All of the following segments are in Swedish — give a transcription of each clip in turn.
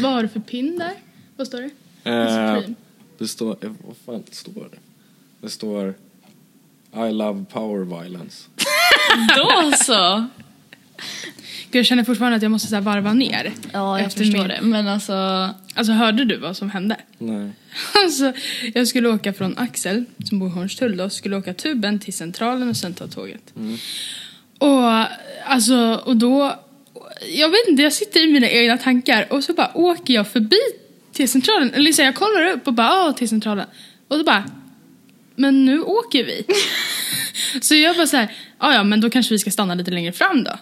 Vad, du för pin där? Vad står det? Eh, det står, eh, vad fan står det? Det står I love power violence. Då så! Gud, jag känner fortfarande att jag måste så här varva ner. Ja, jag Efter förstår min- det. Men alltså, Alltså hörde du vad som hände? Nej. Alltså, jag skulle åka från Axel, som bor i Hornstull då, skulle åka tuben till Centralen och sen ta tåget. Och alltså, och då, jag vet inte, jag sitter i mina egna tankar och så bara åker jag förbi T-centralen. Eller så jag kollar upp och bara, ja, T-centralen. Och så bara, men nu åker vi. så jag bara så här, ja ja, men då kanske vi ska stanna lite längre fram då.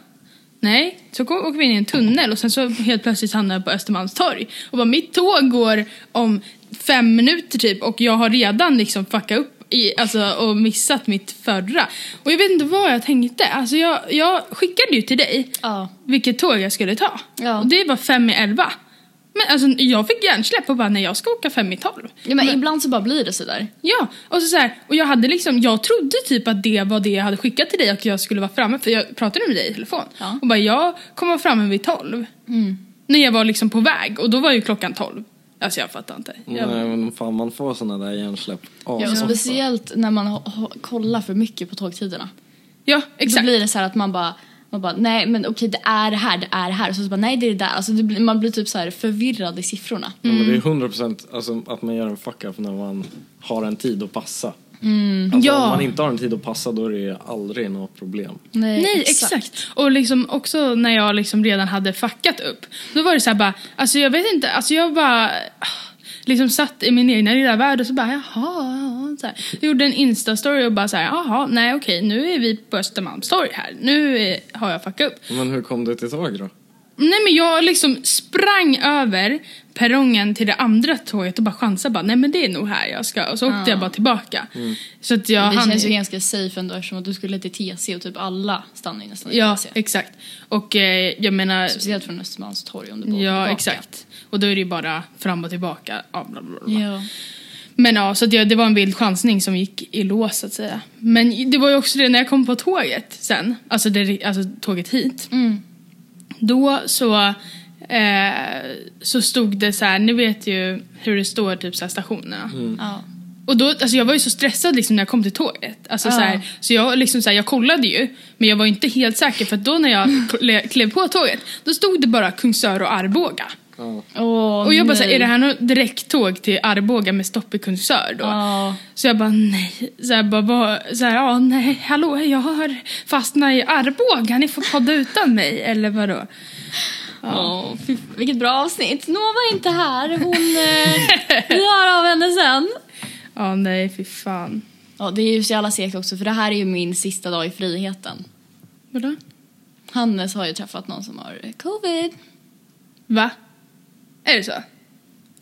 Nej, så åker vi in i en tunnel och sen så helt plötsligt hamnar jag på Östermalmstorg. Och bara mitt tåg går om fem minuter typ och jag har redan liksom fuckat upp i, alltså, och missat mitt förra. Och jag vet inte vad jag tänkte. Alltså jag, jag skickade ju till dig ja. vilket tåg jag skulle ta. Ja. Och det var fem i elva. Men alltså jag fick hjärnsläpp och bara nej jag ska åka fem i tolv. ja men ibland så bara blir det sådär. Ja, och så, så här, och jag hade liksom, jag trodde typ att det var det jag hade skickat till dig och jag skulle vara framme för jag pratade med dig i telefon. Ja. Och bara jag kommer vara framme vid tolv. När jag var liksom på väg och då var ju klockan tolv. Alltså jag fattar inte. Jag, Nej men fan man får såna där hjärnsläpp Ja, och speciellt när man kollar för mycket på tågtiderna. ja, Då exakt. blir det så här att man bara, man bara nej men okej det är det här, det är det här. Och så, så bara nej det är det där. Alltså det blir, man blir typ så här förvirrad i siffrorna. Ja, men det är 100% alltså, att man gör en fuck-up när man har en tid att passa. Alltså, Ja. Om man inte har en tid att passa då är det aldrig något problem. Nej, exakt. Och liksom också när jag liksom redan hade fuckat upp. Då var det så här bara, alltså jag vet inte, alltså jag bara liksom satt i min egna lilla värld och så bara jaha, ja, så här. Jag gjorde en instastory och bara så här, jaha, nej okej, nu är vi på Östermalmstorg här. Nu är, har jag fuckat upp. Men hur kom du till tåg då? Nej men jag liksom sprang över perrongen till det andra tåget och bara chansade bara, nej men det är nog här jag ska. Och så åkte jag bara tillbaka. Så att jag Det hann känns ju ganska safe ändå eftersom att du skulle till TC och typ alla stannar ju nästan i Ja, TC. exakt. Och eh, jag menar, Speciellt från Östermalmstorg om du bara åker Ja, tillbaka. exakt. Och då är det ju bara fram och tillbaka. Ja, bla, bla, bla. Ja. Men ja, så att jag, det var en vild chansning som gick i lås så att säga. Men det var ju också det när jag kom på tåget sen, alltså, det, alltså tåget hit. Mm. Då så, eh, så stod det så här, ni vet ju hur det står typ så här stationerna. Ja. Och då, alltså jag var ju så stressad liksom när jag kom till tåget. Alltså Ja. så, här, så jag, liksom så här, jag kollade ju, men jag var inte helt säker för att då när jag kle- klev på tåget, då stod det bara Kungsör och Arboga. Ja. Åh, Och jag bara nej. såhär, är det här något direkttåg till Arboga med stopp i Kungsör då? Ja. Så jag bara nej, så jag bara, bara så här, ja nej, hallå jag har fastnat i Arboga, ni får podda utan mig eller vadå? Fy, vilket bra avsnitt. Nova är inte här. Hon... Eh, vi hör av henne sen. Ja nej fy fan. Ja, det är ju så jävla segt också för det här är ju min sista dag i friheten. Vadå? Hannes har ju träffat någon som har covid. Va? Är det så?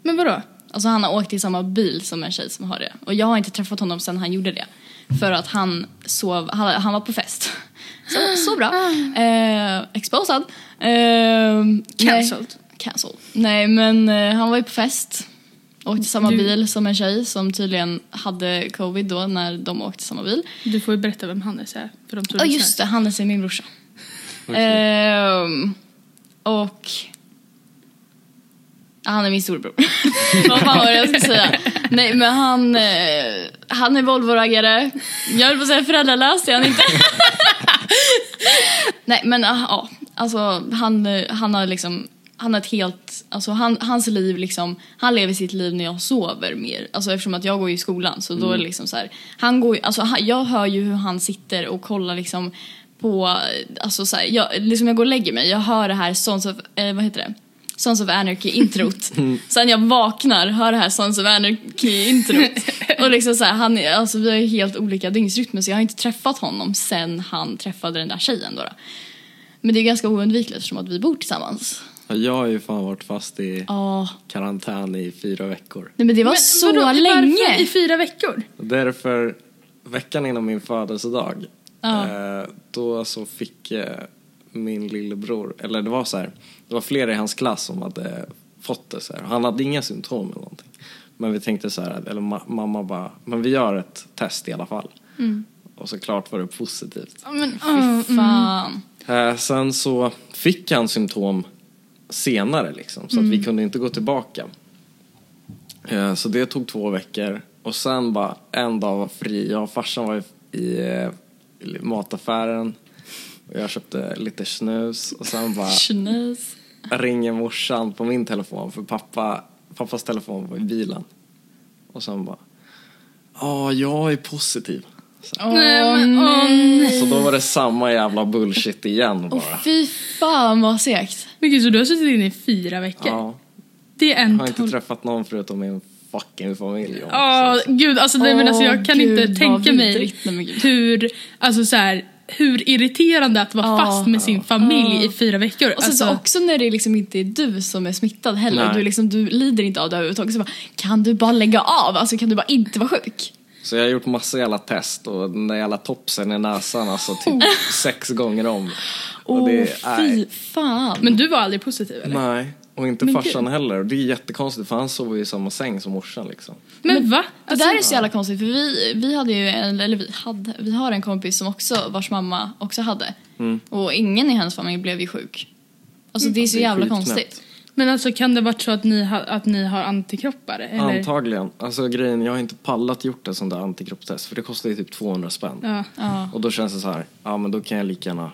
Men vadå? Alltså han har åkt i samma bil som en tjej som har det. Och jag har inte träffat honom sen han gjorde det. För att han sov, han, han var på fest. Så, så bra. Eh, exposad. Eh, Cancelled. Nej, cancelled. Nej men eh, han var ju på fest. Åkte i samma Du- bil som en tjej som tydligen hade covid då när de åkte i samma bil. Du får ju berätta vem Hannes är. För de tror Ja just det, Hannes är min brorsa. Ehm, och... Ja, Han är min storebror. Vad fan var det jag skulle säga? Nej men han, eh, han är Volvo-raggare. Jag höll på att säga föräldralös, det är han inte. Nej men ah, ja, alltså han, eh, han har liksom han har ett helt, alltså han, hans liv liksom, han lever sitt liv när jag sover mer. Alltså eftersom att jag går i skolan så då är det liksom så här, han går alltså han, jag hör ju hur han sitter och kollar liksom på, alltså så här, jag, liksom jag går och lägger mig, jag hör det här Sons of, eh, vad heter det? Sons of Anarchy-introt. Sen jag vaknar, hör det här Sons of Anarchy-introt. och liksom så här, han, är- alltså vi har ju helt olika dygnsrytmer så jag har inte träffat honom sen han träffade den där tjejen då. då. Men det är ganska oundvikligt eftersom att vi bor tillsammans. Ja, Jag har ju fan varit fast i Ja, karantän i fyra veckor. nej men det var Men så vadå, Varför länge. i fyra veckor? Därför, veckan innan min födelsedag, Ja. eh, då så fick eh, min lillebror, eller det var så här, det var flera i hans klass som hade fått det så här. Han hade inga symptom eller någonting. Men vi tänkte så här, eller ma- mamma bara, men vi gör ett test i alla fall. Och såklart var det positivt. Ja, men, Fy fan. Eh, sen så fick han symptom senare liksom. Så att vi kunde inte gå tillbaka. Eh, Så det tog två veckor. Och sen bara en dag var fri. Jag och farsan var i, i mataffären. Och jag köpte lite snus. Och sen bara Snus. ringer morsan på min telefon. För pappa, pappas telefon var i bilen. Och sen bara. Ja, jag är positiv. Så, Nej, men, åh, nej. så då var det samma jävla bullshit igen bara. Åh fy fan vad segt. Men gud, så du har suttit inne i fyra veckor? Ja, Det är en jag har inte träffat någon förutom min fucking familj. Ja, gud, alltså nej, men alltså, jag Åh, kan gud, inte tänka mig. Nej, hur, alltså så här, hur irriterande att vara Ja. fast med sin familj Ja. i fyra veckor. Och sen alltså, så också när det liksom inte är du som är smittad heller. Nej. Du, liksom, du lider inte av det överhuvudtaget. Så bara, kan du bara lägga av? Alltså kan du bara inte vara sjuk? Så jag har gjort massa jävla test och den där jävla topsen i näsan alltså typ sex gånger om. Åh det, fy fan. Men du var aldrig positiv eller? nej. Och inte Men farsan gud. heller. Och det är jättekonstigt för han ju i samma säng som morsan liksom. Men, va? Det Alltså, där är så jävla konstigt för vi, vi hade ju en, eller vi hade, vi har en kompis som också, vars mamma också hade. Mm. Och ingen i hennes familj blev ju sjuk. Alltså det är så Det är jävla skitknäppt. konstigt. Men alltså kan det varit så att ni, ha, att ni har antikroppar? Eller? Antagligen. Alltså grejen, jag har inte pallat gjort en sån där antikroppstest för det kostar ju typ 200 spänn. Ja. Ja. Och då känns det så här, ja men då kan jag lika gärna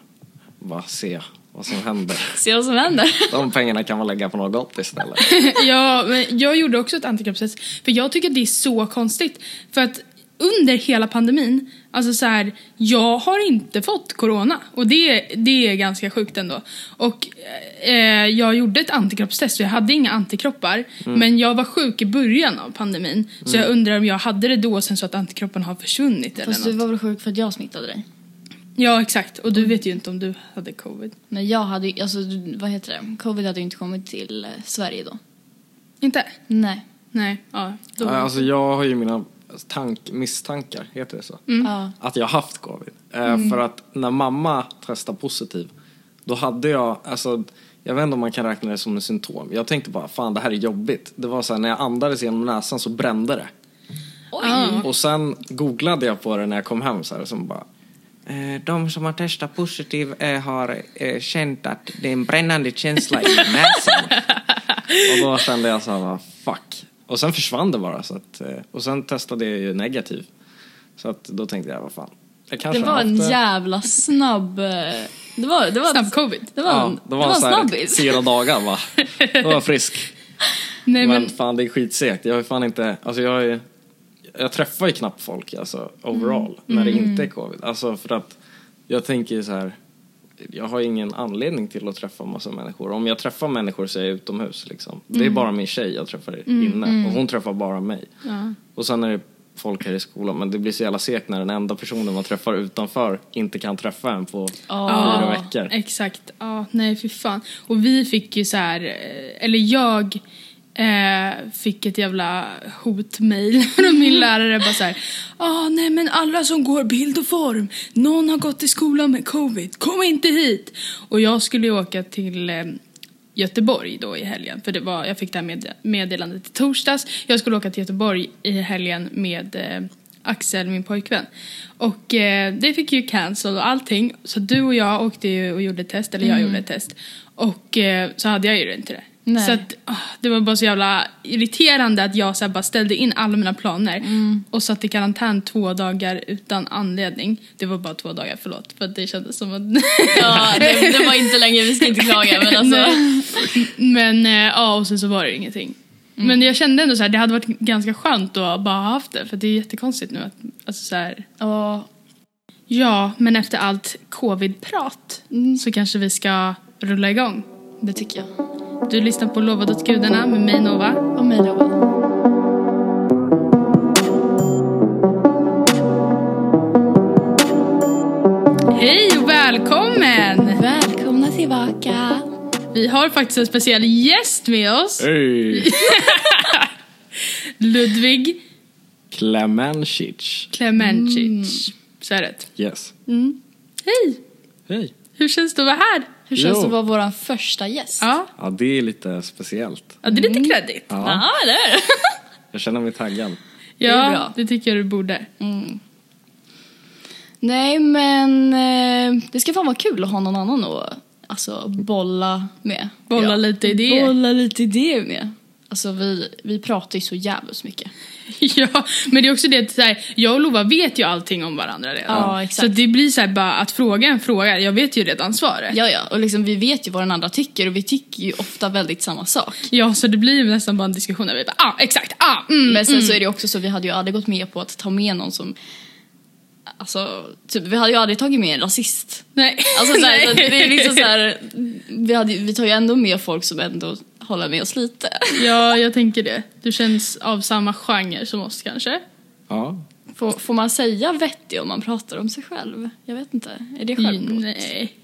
bara se vad som händer. Se vad som händer. De pengarna kan man lägga på något gott istället. ja, men jag gjorde också ett antikroppstest. För jag tycker det är så konstigt. För att under hela pandemin, alltså så här, jag har inte fått corona. Och det, det är ganska sjukt ändå. Och eh, jag gjorde ett antikroppstest och jag hade inga antikroppar. Men jag var sjuk i början av pandemin. Så jag undrar om jag hade det då sen så att antikropparna har försvunnit eller Fast du var väl sjuk för att jag smittade dig? Ja, exakt. Och du vet ju inte om du hade covid. Men jag hade ju, alltså vad heter det? Covid hade ju inte kommit till eh, Sverige då. Inte? Nej. Nej. Ja, då. Alltså jag har ju mina tank, misstankar, heter det så? Ja. Att jag har haft covid. Eh, För att när mamma testade positiv, då hade jag, alltså jag vet inte om man kan räkna det som en symptom. Jag tänkte bara, fan det här är jobbigt. Det var så här, när jag andades genom näsan så brände det. Oj! Ja. Och sen googlade jag på det när jag kom hem så här, och så bara eh, de som har testat positiv eh, har känt att det är en brännande känsla i näsan. och då kände jag så här, fuck. Och sen försvann det bara. Så att, eh, och sen testade jag ju negativ. Så att då tänkte jag, vad fan. Jag Det var en det. jävla snabb... eh, Det var, det var, Snabb covid. Det var, Ja, en, det det var, var en snabbis. fyra dagar va. Då var jag frisk. Nej, men, men, fan det är skitsegt. Jag har ju fan inte, alltså jag är, jag träffar ju knappt folk alltså overall när det inte är covid. Alltså för att jag tänker ju så här. Jag har ingen anledning till att träffa massa människor. Om jag träffar människor så är jag utomhus liksom. Det är bara min tjej jag träffar inne och hon träffar bara mig. ja. Och sen är det folk här i skolan men det blir så jävla segt när den enda personen man träffar utanför inte kan träffa en på fyra veckor. Exakt. Ja, nej fy fan. Och vi fick ju så här, eh, eller jag eh, fick ett jävla hotmail från min lärare bara så här. Ah, nej men alla som går bild och form, någon har gått i skolan med covid, kom inte hit. Och jag skulle ju åka till eh, Göteborg då i helgen. För det var, jag fick det här med, meddelandet i torsdags. Jag skulle åka till Göteborg i helgen med eh, Axel, min pojkvän. Och eh, det fick ju cancel och allting. Så du och jag åkte ju och gjorde ett test, eller jag gjorde ett test. Och eh, så hade jag ju inte det. Nej. Så att, ah, det var bara så jävla irriterande att jag så bara ställde in alla mina planer och satt i karantän två dagar utan anledning. Det var bara två dagar, förlåt. För att det kändes som att... Ja, det, det var inte länge, vi ska inte klaga men alltså. Men eh, ja, och sen så var det ingenting. Men jag kände ändå så här, det hade varit ganska skönt att bara ha haft det. För det är jättekonstigt nu att, alltså så här, Ja, Ja, men efter allt covid-prat så kanske vi ska rulla igång. det tycker jag. Du lyssnar på Lovad åt gudarna med mig Nova. Och mig Loa. Hej och välkommen! Välkomna tillbaka. Vi har faktiskt en speciell gäst med oss. Hej! Ludvig Klemencic. Klemencic. Så är det. Yes. Hej! Hej. Hur känns det att vara här? Hur känns Jo. det att vara vår första gäst? Ja, Ja, det är lite speciellt. ja det är lite kreddigt. Ja, Ja, det är det. jag känner mig taggad. Ja, bra. det tycker jag du borde. Nej men eh, det ska fan vara kul att ha någon annan att alltså bolla med. Bolla ja. lite idéer. Bolla lite idéer med. Alltså vi, vi pratar ju så jävligt mycket. Ja, men det är också det att så här, jag och Lova vet ju allting om varandra redan. Ja, exakt. Så det blir så här, bara att fråga en fråga, jag vet ju redan svaret. Ja, ja, och liksom vi vet ju vad den andra tycker och vi tycker ju ofta väldigt samma sak. Ja, så det blir ju nästan bara en diskussion där vi bara, ah, exakt, ah, mm, Men sen mm. så är det också så, vi hade ju aldrig gått med på att ta med någon som Alltså, typ, vi hade ju aldrig tagit med en rasist. Nej. Alltså Nej. så det är liksom så här, vi, hade, vi tar ju ändå med folk som ändå håller med oss lite. Ja, jag tänker det. Du känns av samma genre som oss kanske. Ja. Får, får man säga vettig om man pratar om sig själv? Jag vet inte. Är det självgott? Nej.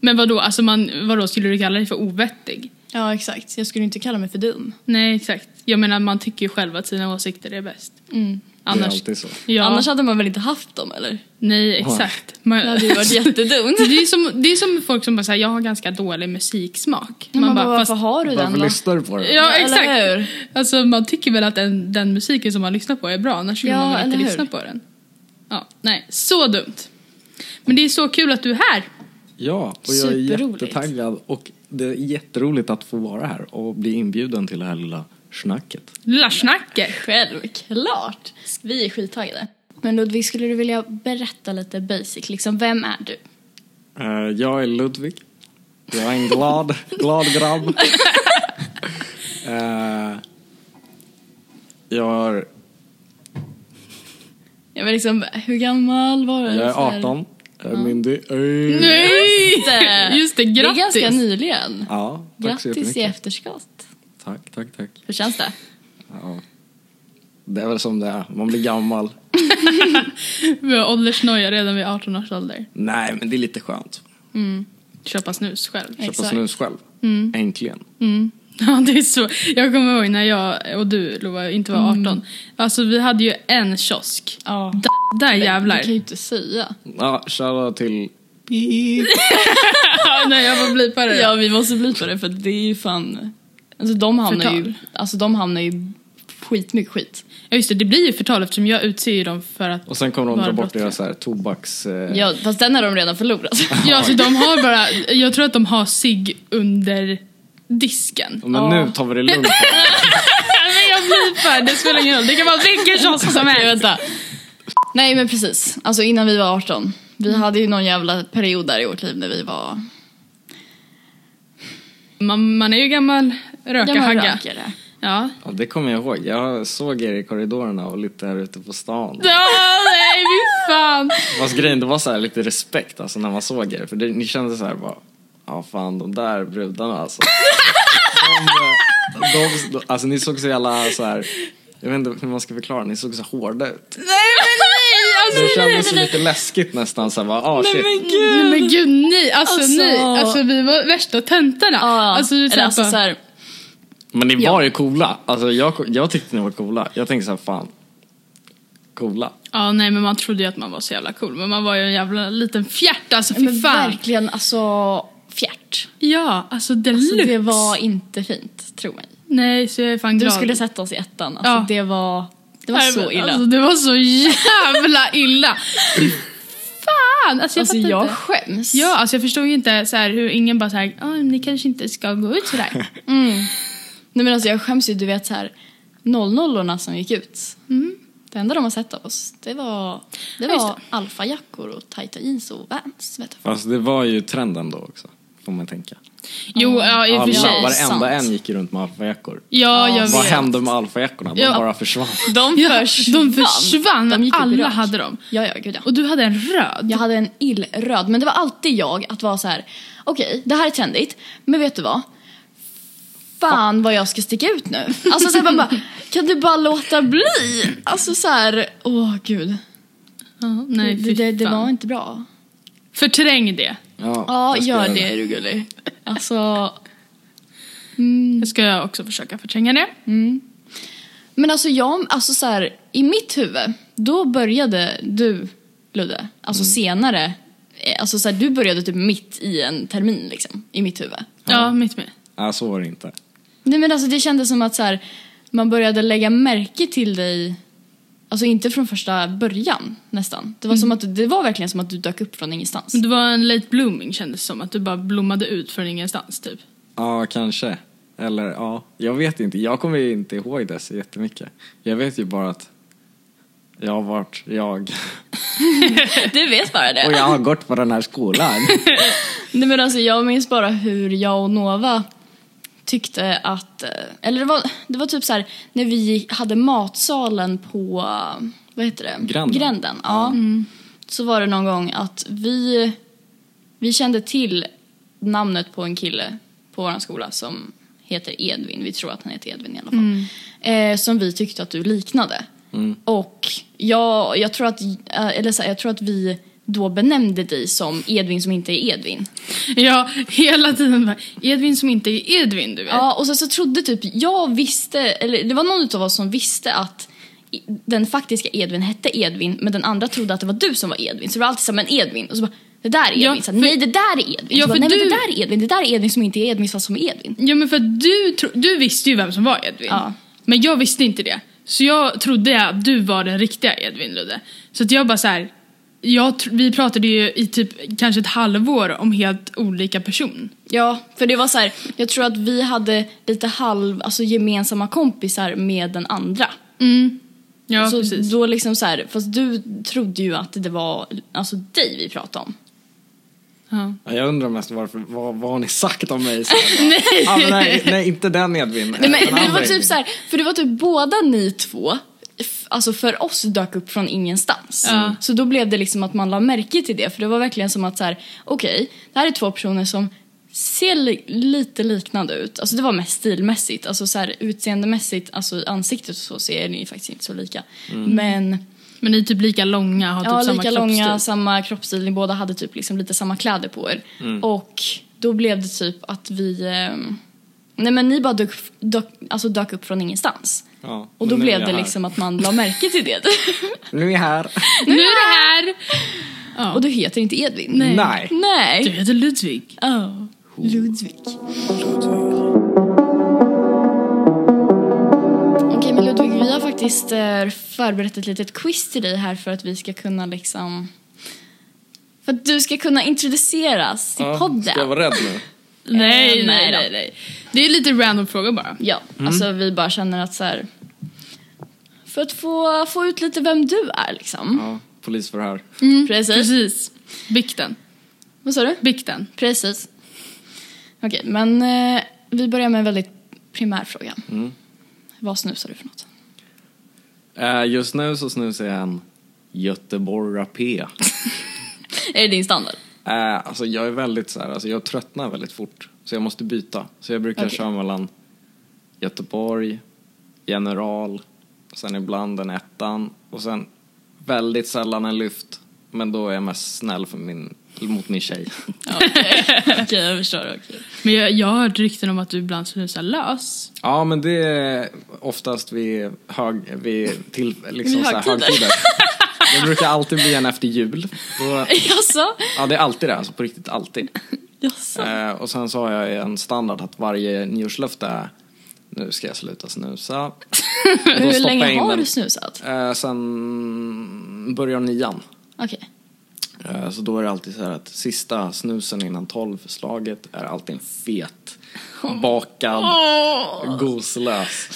Men vadå, alltså man, vadå, skulle du kalla dig för ovettig? Ja, exakt. Jag skulle inte kalla mig för dum. Nej, exakt. Jag menar, man tycker ju själv att sina åsikter är bäst. Mm. Det är Annars, alltid så. ja, Annars hade man väl inte haft dem, eller? nej, exakt. Man, Det hade ju varit jättedumt. det, är som, det är som folk som bara säger jag har ganska dålig musiksmak. Man, bara, fast- varför har du den Varför då? lyssnar du på det? Ja, eller exakt. hur? Alltså man tycker väl att den, den musiken som man lyssnar på är bra, annars skulle Ja, man väl inte hur? lyssna på den. Ja, nej, så dumt. Men det är så kul att du är här. Ja, och jag är jättetaggad och det är jätteroligt att få vara här och bli inbjuden till det här lilla snacket. Lilla snacket. Självklart. Vi är skittaggade. Men Ludvig, skulle du vilja berätta lite basic, liksom vem är du? Eh, jag är Ludvig. Jag är en glad, glad grabb. Eh, jag, har, Ja, men liksom, hur gammal var du? jag är Så här- 18, jag är myndig. Nej! Just det. Just det, är grattis. ganska nyligen. Ja, tack så Grattis i jättemycket. efterskott. Tack, tack, tack. Hur känns det? Ja. Det är väl som det är, man blir gammal. Vi har åldersnoja redan vid 18 års ålder. Nej, men det är lite skönt. Köpa snus själv. Köpa Exakt. snus själv. Äntligen. Mm. Ja, det är så. Jag kommer ihåg när jag och du Lova inte var 18. Alltså vi hade ju en kiosk. Ja. D- där Det jävlar. kan ju inte säga. Ja, shoutout till... Ja, Nej, jag får blipa det. Ja, vi måste bli på det för det är ju fan... Alltså de hamnar ju, Förtal. alltså, de hamnar ju skitmycket skit. Ja, just det. Det blir ju förtal eftersom jag utser ju dem för att... Och sen kommer de dra bort brottsliga. deras så här, tobaks... Eh, Ja, fast den har de redan förlorat. Ja, så de har bara... Jag tror att de har sig under disken. Men Ja. nu tar vi det lugnt. Men jag blipar, det spelar ingen roll. Det kan vara vilken kiosk som helst. vänta. Nej men precis, alltså innan vi var 18. Vi hade ju någon jävla period där i vårt liv när vi var Man, man är ju gammal röka-hagga. rökare. Ja. Ja, det kommer jag ihåg. Jag såg er i korridorerna och lite här ute på stan. Ja, nej, fy fan. Fast grejen, det var så här lite respekt alltså när man såg er. För det, ni kände så här bara, ja fan de där brudarna alltså. de, de, de, alltså ni såg så jävla så här, jag vet inte hur man ska förklara, ni såg så hårda ut. Nej, men nej! Alltså, Det nej, kändes nej, så lite läskigt nästan så här, bara, ah shit. Nej men gud nej, alltså, Alltså- nej. Alltså vi var värsta töntarna. Ja, Alltså, är så alltså så här, Men ni Ja. var ju coola. Alltså jag, jag tyckte ni var coola. Jag tänkte så här, fan. Coola. Ja nej men man trodde ju att man var så jävla cool men man var ju en jävla liten fjärt alltså fy men fan. verkligen alltså fjärt. Ja alltså deluxe. Alltså, det var inte fint, tro mig. Nej så jag är fan Du glad. skulle sätta oss i ettan, alltså Ja. det var, det var Nej, så men illa. Alltså, det var så jävla illa. Fy fan! Alltså jag Alltså fattar jag inte. skäms. Ja, alltså jag förstod ju inte så här, hur ingen bara såhär, ah, ni kanske inte ska gå ut sådär. Nej men alltså jag skäms ju, du vet så här 00 som gick ut. Mm. Det enda de har sett av oss, det var, det Ja, just var alfajackor och tajta jeans och Vans. Vet. Fast det var ju trenden då också. Får man tänka. Jo, ja i och för sig. var- varenda en gick ju runt med alfajackor. Ja, jag Vad vet. hände med alfajackorna? De Ja. bara försvann. De försvann. de försvann, De alla hade dem. Ja, ja, gud ja. Och du hade en röd. Jag hade en illröd, men det var alltid jag att vara så här. okej, det här är trendigt, men vet du vad? Fan vad jag ska sticka ut nu. Alltså så här, man bara, kan du bara låta bli? Alltså så här, åh gud. Ja, nej, det, det, det var inte bra. Förträng det. Ja, Ja, gör det är du gullig. Alltså, Jag ska jag också försöka förtränga det. men alltså jag, alltså så här, i mitt huvud, då började du, Ludde, alltså senare, eh, alltså så här, du började typ mitt i en termin liksom, i mitt huvud. Ja, mitt med. Nej, så var det inte. Nej men alltså det kändes som att så här, man började lägga märke till dig Alltså inte från första början nästan. Det var, som att, det var verkligen som att du dök upp från ingenstans. Du var en late blooming kändes det som. Att du bara blommade ut från ingenstans typ. Ja, kanske. Eller ja, jag vet inte. Jag kommer ju inte ihåg det så jättemycket. Jag vet ju bara att jag har varit jag. Du vet bara det. Och jag har gått på den här skolan. Nej men alltså jag minns bara hur jag och Nova tyckte att, eh, eller det var, det var typ så här när vi hade matsalen på, eh, vad heter det? Gränden. Gränden, ja. Så var det någon gång att vi, vi kände till namnet på en kille på vår skola som heter Edvin, vi tror att han heter Edvin i alla fall. Eh, som vi tyckte att du liknade. Och jag, jag, tror att, eh, eller så här, jag tror att vi då benämnde dig som Edvin som inte är Edvin. Ja, hela tiden bara, Edvin som inte är Edvin du vet. Ja, och sen så trodde typ, jag visste, eller det var någon av oss som visste att den faktiska Edvin hette Edvin, men den andra trodde att det var du som var Edvin. Så det var alltid som en Edvin. Och så bara, det där är Edvin. Ja, så, för- nej, det där är Edvin. Ja, bara, nej, men du- det där är Edvin. Det där är Edvin som inte är Edvin fast som är Edvin. Ja men för du, tro, du visste ju vem som var Edvin. Ja. Men jag visste inte det. Så jag trodde att du var den riktiga Edvin Ludde. Så att jag bara så här. Jag, vi pratade ju i typ kanske ett halvår om helt olika person. Ja, för det var så här, jag tror att vi hade lite halv, alltså gemensamma kompisar med den andra. Ja så precis. då liksom så här, fast du trodde ju att det var alltså dig vi pratade om. Ja. Ja, Jag undrar mest varför, vad, vad har ni sagt om mig? Så bara, ah, nej, nej, inte den Edvin. Nej, den men, det var typ så här, för det var typ båda ni två, alltså för oss dök upp från ingenstans. Ja. Så då blev det liksom att man la märke till det, för det var verkligen som att så här, okej, det här är två personer som ser li- lite liknande ut. Alltså det var mest stilmässigt, alltså så här utseendemässigt, alltså ansiktet och så ser ni faktiskt inte så lika. Men Men ni är typ lika långa, har typ ja, samma lika långa, kroppsstil. samma kroppsstil, ni båda hade typ liksom lite samma kläder på er. Och då blev det typ att vi, ehm, nej men ni bara dök, dök, alltså dök upp från ingenstans. Ja, Och då blev det liksom att man la märke till det. Nu är jag här. Nu är det här! Ja. Och du heter inte Edvin? Nej. Nej. Du Nej. heter Ludvig. Oh. Ludvig. Okej men Ludvig, vi har faktiskt eh, förberett ett litet quiz till dig här för att vi ska kunna liksom... För att du ska kunna introduceras till Ja, podden. Ska jag vara rädd nu? Nej, Eh, nej, nej nej. Det är lite random fråga bara. Ja, alltså vi bara känner att så här... För att få, få ut lite vem du är liksom. Ja, polisförhör. Precis. Precis. Bikten. Vad sa du? Bikten. Precis. Okej, men eh, vi börjar med en väldigt primär fråga. Vad snusar du för något? Eh, just nu så snusar jag en Göteborg Rapé. Är det din standard? Eh, alltså jag är väldigt så här, alltså jag tröttnar väldigt fort. Så jag måste byta. Så jag brukar Okej. köra mellan Göteborg, General, sen ibland en ettan och sen väldigt sällan en lyft. Men då är jag mest snäll för min, mot min tjej. Okej, jag förstår. okej. Men jag, jag har hört rykten om att du ibland snusar lös. Ja men det är oftast vid, hög, vid till, liksom Vid så här högtider. Det brukar alltid bli en efter jul. Då, Jaså? ja det är alltid det, alltså på riktigt alltid. Jaså? Eh, och sen så har jag en standard att varje nyårslöfte är nu ska jag sluta snusa. Hur länge har den. du snusat? Eh, sen börjar nian. Okej. Eh, så då är det alltid så här att sista snusen innan tolvslaget är alltid en fet, bakad, goslös.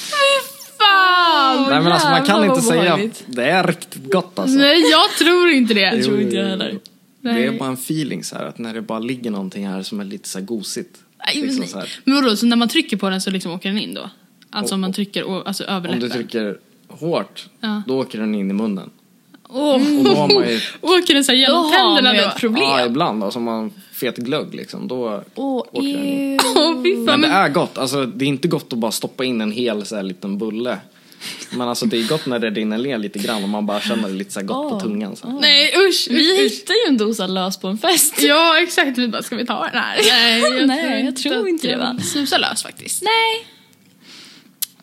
Fan! Nej men alltså man kan inte säga, obehagligt. det är riktigt gott alltså. Nej, jag tror inte det. Jag tror inte jag heller. Det är bara en feeling så här att när det bara ligger någonting här som är lite så här gosigt. Nej, Liksom men- så här. Men vadå, så när man trycker på den så liksom åker den in då? Alltså om man trycker alltså, över Om du trycker hårt, Ja. då åker den in i munnen. Åh, Och då har man ju, Åker den så här genom har tänderna då? ett problem. ja ibland då, som man fet glögg liksom, då Åh, åker den in. fan. Men det är gott, alltså det är inte gott att bara stoppa in en hel så här liten bulle. Men alltså det är gott när det rinner ner lite grann och man bara känner det lite så gott på Åh. tungan. Så. här. nej usch, Vi usch, usch. hittade ju en dosa lös på en fest. Ja exakt, vi bara ska vi ta den här? Nej, Nej, jag tror att inte det, jag va? Snusar lös faktiskt. Nej.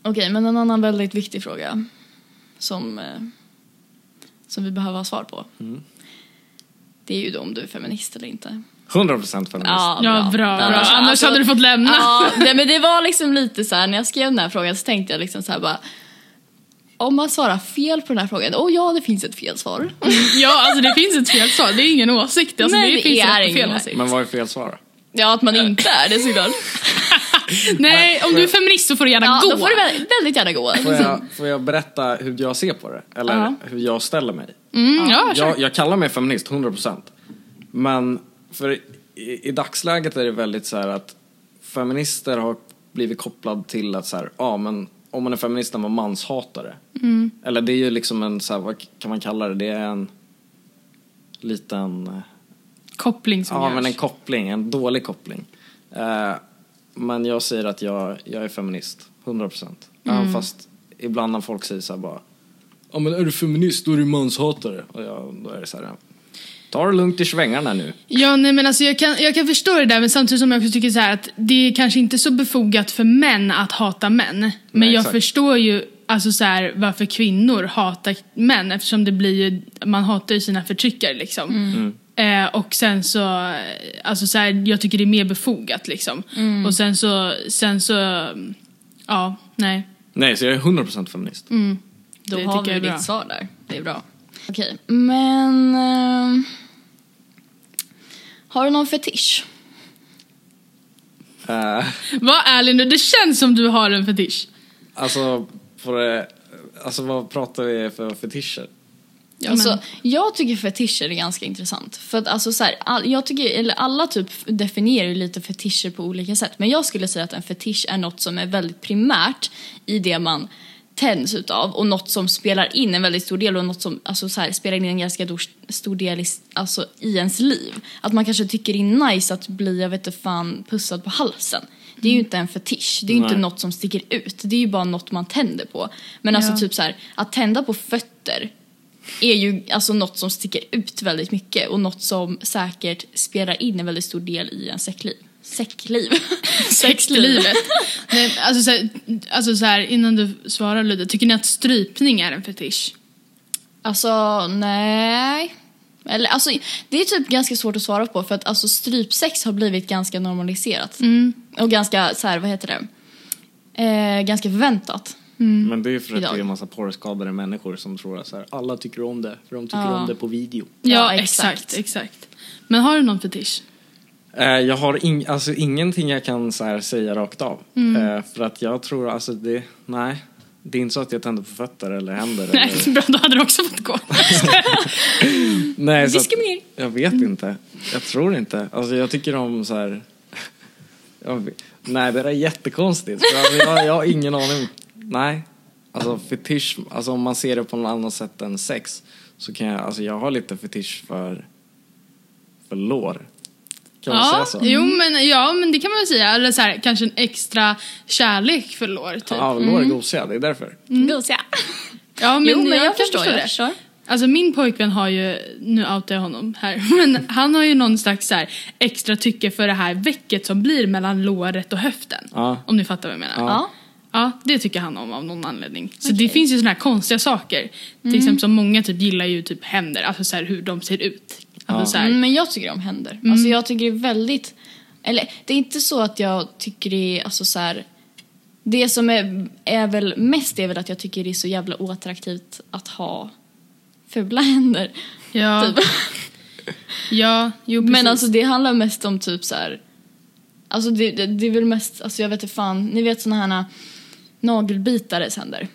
Okej, men en annan väldigt viktig fråga som, eh, som vi behöver ha svar på. Det är ju då om du är feminist eller inte. 100% feminist. Ja bra, bra. Annars- Annars alltså- hade du fått lämna. Ja, det, men det var liksom lite så här när jag skrev den här frågan så tänkte jag liksom så här bara Om man svarar fel på den här frågan, åh ja det finns ett fel svar. Ja, alltså det finns ett fel svar. Det är ingen åsikt. Alltså, Nej, det det finns är ett ingen fel åsikt. Men vad är fel svar? Ja, att man inte är det såklart. Nej, om du är feminist så får du gärna Ja, gå. då får du väldigt, väldigt gärna gå. Får jag, får jag berätta hur jag ser på det? Eller Ja. hur jag ställer mig? Mm, ja. Jag, jag kallar mig feminist, 100%. Men för i, i dagsläget är det väldigt så här att feminister har blivit kopplad till att så här, ja men om man är feminist är man manshatare. Mm. Eller det är ju liksom en, så här, vad kan man kalla det? Det är en liten, eh, Koppling som ja görs. men en koppling, en dålig koppling. Eh, men jag säger att jag, jag är feminist, 100%. Mm. Även fast ibland när folk säger så här bara Ja men är du feminist då är du manshatare. Och jag, då är det så här, ta det lugnt i svängarna nu. Ja, nej men alltså jag kan, jag kan förstå det där men samtidigt som jag också tycker så här att det är kanske inte så befogat för män att hata män. Men Nej, jag exakt. förstår ju alltså så här, varför kvinnor hatar män eftersom det blir ju, man hatar ju sina förtryckare liksom. Mm. Eh, och sen så, eh, alltså så här, jag tycker det är mer befogat liksom. Och sen så, sen så, ja, nej. Nej, så jag är 100% feminist. Då Det har tycker vi jag är bra. ditt svar där. Det är bra. Okej, men... ehm, har du någon fetisch? Eh, Var ärlig nu, det känns som du har en fetisch. alltså, på det, alltså vad pratar vi för fetischer? Ja, alltså, Jag tycker fetischer är ganska intressant. För att alltså så här, all, jag tycker, eller alla typ definierar ju lite fetischer på olika sätt. Men jag skulle säga att en fetisch är något som är väldigt primärt i det man tänds utav och något som spelar in en väldigt stor del och något som alltså så här, spelar in en ganska stor, del i, alltså, i ens liv. Att man kanske tycker det är nice att bli, jag vet inte fan, pussad på halsen. Det är ju inte en fetisch, det är ju inte något som sticker ut. Det är ju bara något man tänder på. Men alltså Ja. typ så här, att tända på fötter är ju alltså något som sticker ut väldigt mycket och något som säkert spelar in en väldigt stor del i en säckliv. Säckliv? Sexlivet. Nej, alltså, så här, alltså så här, innan du svarar Ludde, tycker ni att strypning är en fetisch? Alltså, nej. Eller, alltså, det är typ ganska svårt att svara på för att alltså, strypsex har blivit ganska normaliserat. Och ganska, så här, vad heter det? Eh, ganska förväntat. Men det är ju för att Idag. det är en massa porrskadade människor som tror att så här, alla tycker om det, för de tycker Ja. om det på video. Ja, Ja, exakt. exakt. exakt. Men har du någon fetisch? Eh, jag har ing- alltså, ingenting jag kan här, säga rakt av. Mm. Eh, för att jag tror, alltså det, nej. Det är inte så att jag tänder på fötter eller händer. Nej, eller, bra, då hade du också fått gå. nej så att. Jag vet inte. Jag tror inte. Alltså jag tycker om så här. Jag, nej, det där är jättekonstigt. För jag, jag har ingen aning. Nej. Alltså fetisch, alltså om man ser det på något annat sätt än sex. Så kan jag, alltså jag har lite fetisch för, för lår. Kan man Ja, säga så? jo, men, ja, men det kan man väl säga. Eller så här, kanske en extra kärlek för lår, typ. Ja, lår är gosiga, det är därför. Gosiga. Ja, men jo, men jag, kan förstår. Jag det. förstår. Alltså min pojkvän har ju, nu outar jag honom här, men han har ju någon slags så här extra tycke för det här väcket som blir mellan låret och höften. Ja. Om ni fattar vad jag menar. Ja. Ja. Det tycker han om av någon anledning. Så det Okej. finns ju såna här konstiga saker. Till exempel som många typ gillar ju typ händer, alltså så här hur de ser ut. Alltså så här, Mm, men jag tycker om händer. Alltså jag tycker det är väldigt... Eller det är inte så att jag tycker det är alltså så här... Det som är, är väl mest är väl att jag tycker det är så jävla oattraktivt att ha fula händer. ja, Typ. ja, jo precis. Men alltså det handlar mest om typ så här... Alltså det, det, det är väl mest, alltså jag vet inte fan, ni vet såna här nagelbitares händer.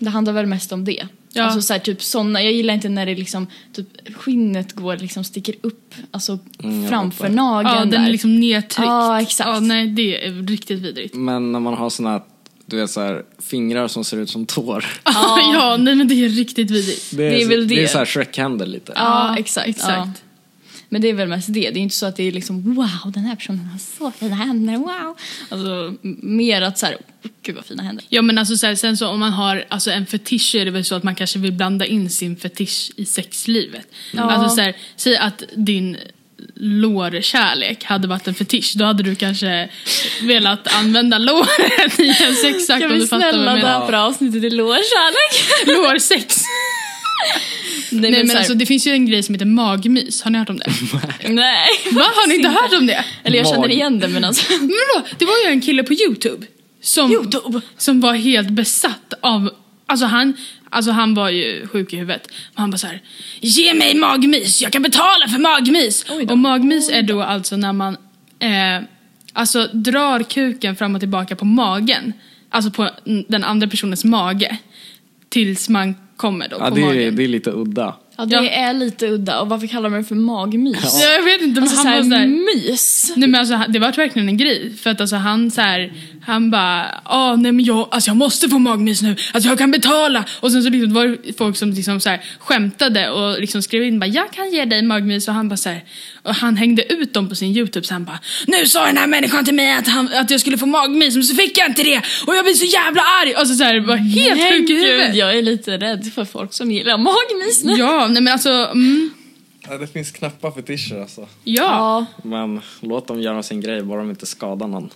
Det handlar väl mest om det. Ja. Alltså så här, typ såna, jag gillar inte när det liksom, typ skinnet går liksom sticker upp, alltså Mm, framför nageln ja, den där. är liksom nedtryckt. Ja, exakt. Ja, nej, det är riktigt vidrigt. Men när man har såna, du vet så här, fingrar som ser ut som tår. Ja, ja nej, men det är riktigt vidrigt. Det är, Det är väl Det är det. så här Shrek-händer lite. Ja, exakt. exakt. Men det är väl mest det. Det är inte så att det är liksom wow, den här personen har så fina händer, wow. Alltså mer att så här, gud vad fina händer. Ja men alltså så här, sen så om man har alltså en fetisch så är det väl så att man kanske vill blanda in sin fetisch i sexlivet. Ja. Alltså så här, säg att din lårkärlek hade varit en fetisch, då hade du kanske velat använda låren i en sexakt Kan om vi du fattar vad snälla jag menar. döpa avsnittet till lårkärlek? Lårsex! Nej men så här- alltså det finns ju en grej som heter magmys, har ni hört om det? Nej. Va, har ni inte hört om det? Eller jag känner igen det men alltså. Men vadå? Det var ju en kille på Youtube som, Youtube? som var helt besatt av Alltså han, Alltså han var ju sjuk i huvudet. Och han bara så här, ge mig magmys, jag kan betala för magmys! Då. Och magmys är då alltså när man eh, alltså drar kuken fram och tillbaka på magen. Alltså på den andra personens mage. Tills man kommer då Ja, på det är, magen. det är lite udda. Ja, det Ja. är lite udda. Och varför kallar man det för magmys? Ja, jag vet inte, men Alltså han såhär var så här, mys. Nej men alltså det var verkligen en grej. För att alltså han så här, han bara, ah nej men jag, alltså jag måste få magmys nu, alltså jag kan betala. Och sen så liksom var det folk som liksom så här skämtade och liksom skrev in bara, jag kan ge dig magmys. Och han bara så här, och han hängde ut dem på sin youtube så han bara, nu sa den här människan till mig att, han, att jag skulle få magmys men så fick jag inte det. Och jag blir så jävla arg. Och så, här, var helt sjuk i huvudet. jag är lite rädd för folk som gillar magmys nu. Ja, nej men alltså, mm, Ja, det finns knappa fetischer alltså. ja. Men låt dem göra sin grej, bara de inte skadar någon.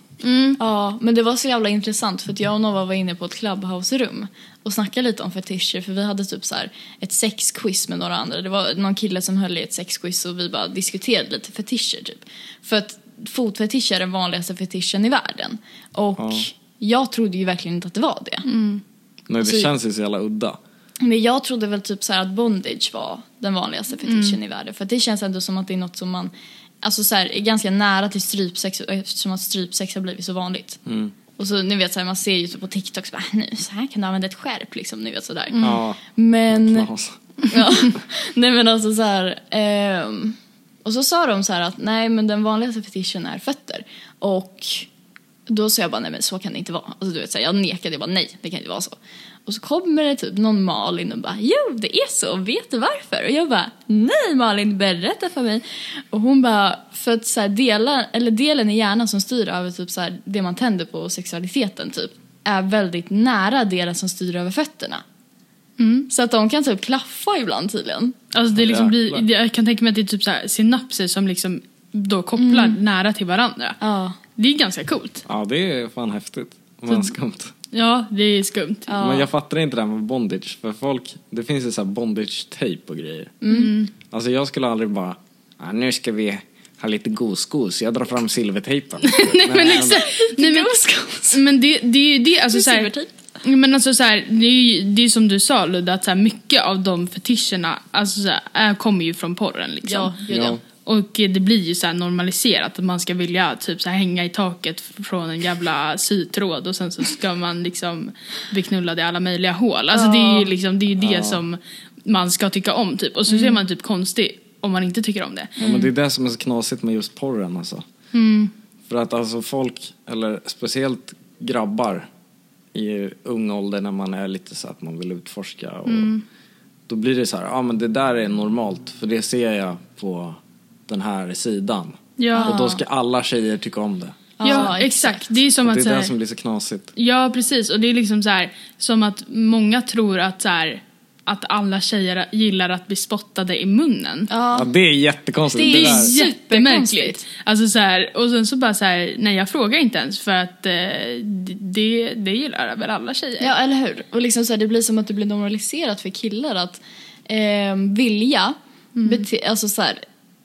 ja, men det var så jävla intressant för att jag och Nova var inne på ett clubhouse-rum och snackade lite om fetischer för vi hade typ så här ett sexquiz med några andra. Det var någon kille som höll i ett sexquiz och vi bara diskuterade lite fetischer typ. För att fotfetisch är den vanligaste fetischen i världen. Och Ja. jag trodde ju verkligen inte att det var det. Nej, det Alltså- känns ju så jävla udda. Men jag trodde väl typ så här att bondage var den vanligaste fetischen i världen. För det känns ändå som att det är något som man, alltså så här, är ganska nära till strypsex eftersom att strypsex har blivit så vanligt. Och så ni vet så här, man ser ju så på TikTok så bara, nu så här kan du använda ett skärp liksom, ni vet sådär. Ja, Men, ja, nej men alltså så här, ehm, och så sa de så här att nej men den vanligaste fetischen är fötter. Och då sa jag bara nej men så kan det inte vara. Alltså du vet så här, jag nekade, jag bara nej det kan inte vara så. Och så kommer det typ någon Malin och bara jo det är så, vet du varför? Och jag bara nej Malin berätta för mig. Och hon bara för att så här, dela, eller delen i hjärnan som styr över typ så här, det man tänder på och sexualiteten typ är väldigt nära delen som styr över fötterna. Så att de kan typ klaffa ibland tydligen. Alltså det liksom blir, jag kan tänka mig att det är typ så här synapser som liksom då kopplar Mm. nära till varandra. Ja. Det är ganska coolt. Ja, det är fan häftigt. Men skumt. Ja, det är skumt. Ja. Men jag fattar inte det här med bondage. För folk, det finns ju så här bondage-tape och grejer. Mm. Alltså jag skulle aldrig bara, ah, nu ska vi ha lite goskos. Jag drar fram silvertejpen. Nej men exakt. Nej, men, Goskos. men det, det är ju det, alltså så här, Silvertejp. Men alltså så här, det är ju det är som du sa Ludde, att så här, mycket av de fetischerna alltså, så här, är, kommer ju från porren liksom. Ja. Ja. Och det blir ju så här normaliserat att man ska vilja typ så här hänga i taket från en jävla sytråd och sen så ska man liksom bli knullad i alla möjliga hål. Alltså det är ju liksom, det, är det som man ska tycka om typ. Och så ser man typ konstig om man inte tycker om det. Ja, men det är det som är så knasigt med just porren alltså. För att alltså folk, eller speciellt grabbar i ung ålder när man är lite så att man vill utforska och då blir det så här, ja men det där är normalt för det ser jag på den här sidan. Ja, Och då ska alla tjejer tycka om det. ja, Ja, exakt. Det är som Och att det är här, det som blir så knasigt. Ja, precis. Och det är liksom så här, som att många tror att så här, att alla tjejer gillar att bli spottade i munnen. Ja, Ja. det är jättekonstigt. Det är det så- Jättemärkligt. Alltså så här, och sen så bara så här, nej jag frågar inte ens för att eh, det, det gillar väl alla tjejer. ja, eller hur? Och liksom så här, det blir som att det blir normaliserat för killar att eh, vilja bete- alltså så här,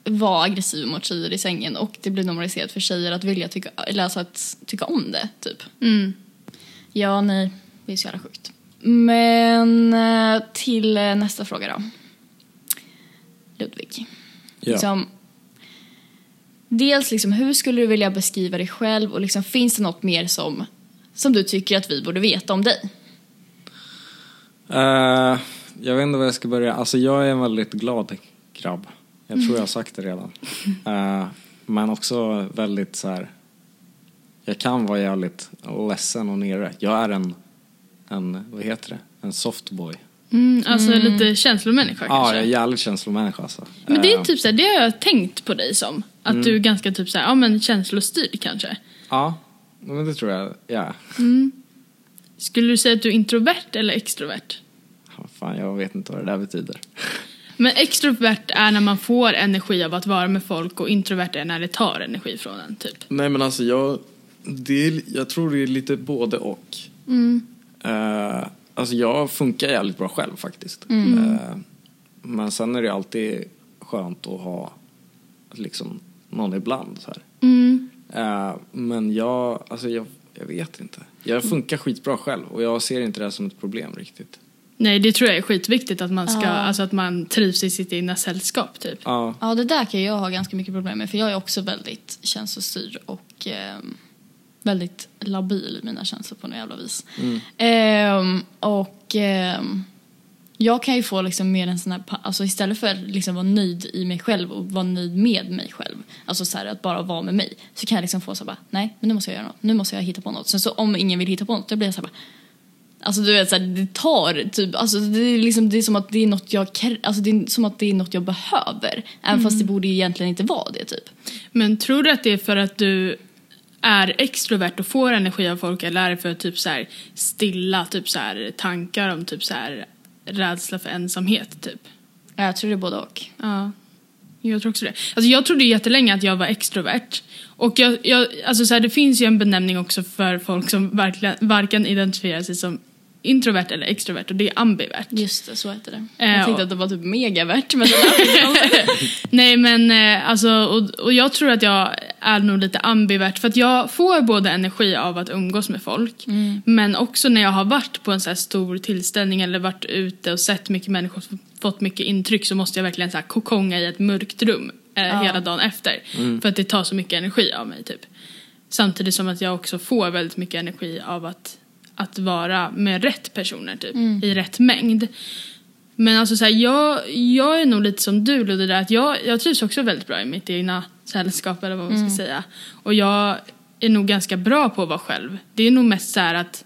vara aggressiv mot tjejer i sängen och det blir normaliserat för tjejer att vilja tycka, eller alltså att tycka om det, typ. Mm. Ja, nej, det är så jävla sjukt. Men eh, till eh, nästa fråga då. Ludvig. Ja. Liksom, dels liksom, hur skulle du vilja beskriva dig själv och liksom, finns det något mer som, som du tycker att vi borde veta om dig? Eh, jag vet inte var jag ska börja. Alltså jag är en väldigt glad grabb. Jag tror jag har sagt det redan. Eh, men också väldigt så här. Jag kan vara jävligt ledsen och nere. Jag är en, en vad heter det? En softboy. Mm, alltså lite känslomänniska Ja, kanske. jag är jävligt känslomänniska alltså. Men det är Eh, typ så här, det har jag tänkt på dig som. Att Mm. du är ganska typ så här, ja men känslostyrd kanske. Ja, men det tror jag. Ja. Skulle du säga att du är introvert eller extrovert? Ja, Fan, jag vet inte vad det där betyder. Men extrovert är när man får energi av att vara med folk och introvert är när det tar energi från en typ. Nej men alltså jag, det är, jag tror det är lite både och. Eh, alltså jag funkar jävligt bra själv faktiskt. Eh, men sen är det alltid skönt att ha liksom någon ibland så här. Eh, men jag, alltså jag, jag vet inte. Jag funkar skitbra själv och jag ser inte det som ett problem riktigt. Nej, det tror jag är skitviktigt att man ska, Ja. alltså att man trivs i sitt egna sällskap typ. Ja. Ja, det där kan jag ha ganska mycket problem med för jag är också väldigt känslostyrd och ehm, väldigt labil i mina känslor på något jävla vis. Ehm, och ehm, jag kan ju få liksom mer en sån här, alltså istället för att liksom vara nöjd i mig själv och vara nöjd med mig själv, alltså så här att bara vara med mig, så kan jag liksom få så här bara, nej men nu måste jag göra något, nu måste jag hitta på något. Sen så om ingen vill hitta på något, då blir jag så här bara, Alltså du vet så här, det tar typ, alltså det är liksom, det är som att det är något jag, alltså det är som att det är något jag behöver. Även fast det borde ju egentligen inte vara det typ. Men tror du att det är för att du är extrovert och får energi av folk eller är det för att typ så här stilla typ så här tankar om typ så här rädsla för ensamhet typ? Ja, jag tror det är både och. Ja, jag tror också det. Alltså jag trodde jättelänge att jag var extrovert. Och jag, jag, alltså så här, det finns ju en benämning också för folk som verkligen, varken identifierar sig som introvert eller extrovert och det är ambivert. Just det, så heter det. Eh, jag tänkte och- att det var typ megavärt men Nej men eh, alltså, och, och jag tror att jag är nog lite ambivert för att jag får både energi av att umgås med folk men också när jag har varit på en så här stor tillställning eller varit ute och sett mycket människor fått mycket intryck så måste jag verkligen så här kokonga i ett mörkt rum eh, hela dagen efter för att det tar så mycket energi av mig typ. Samtidigt som att jag också får väldigt mycket energi av att, att vara med rätt personer typ i rätt mängd. Men alltså så här, jag, jag är nog lite som du Ludde där att jag, jag trivs också väldigt bra i mitt egna sällskap eller vad man ska säga. Och jag är nog ganska bra på att vara själv. Det är nog mest så här att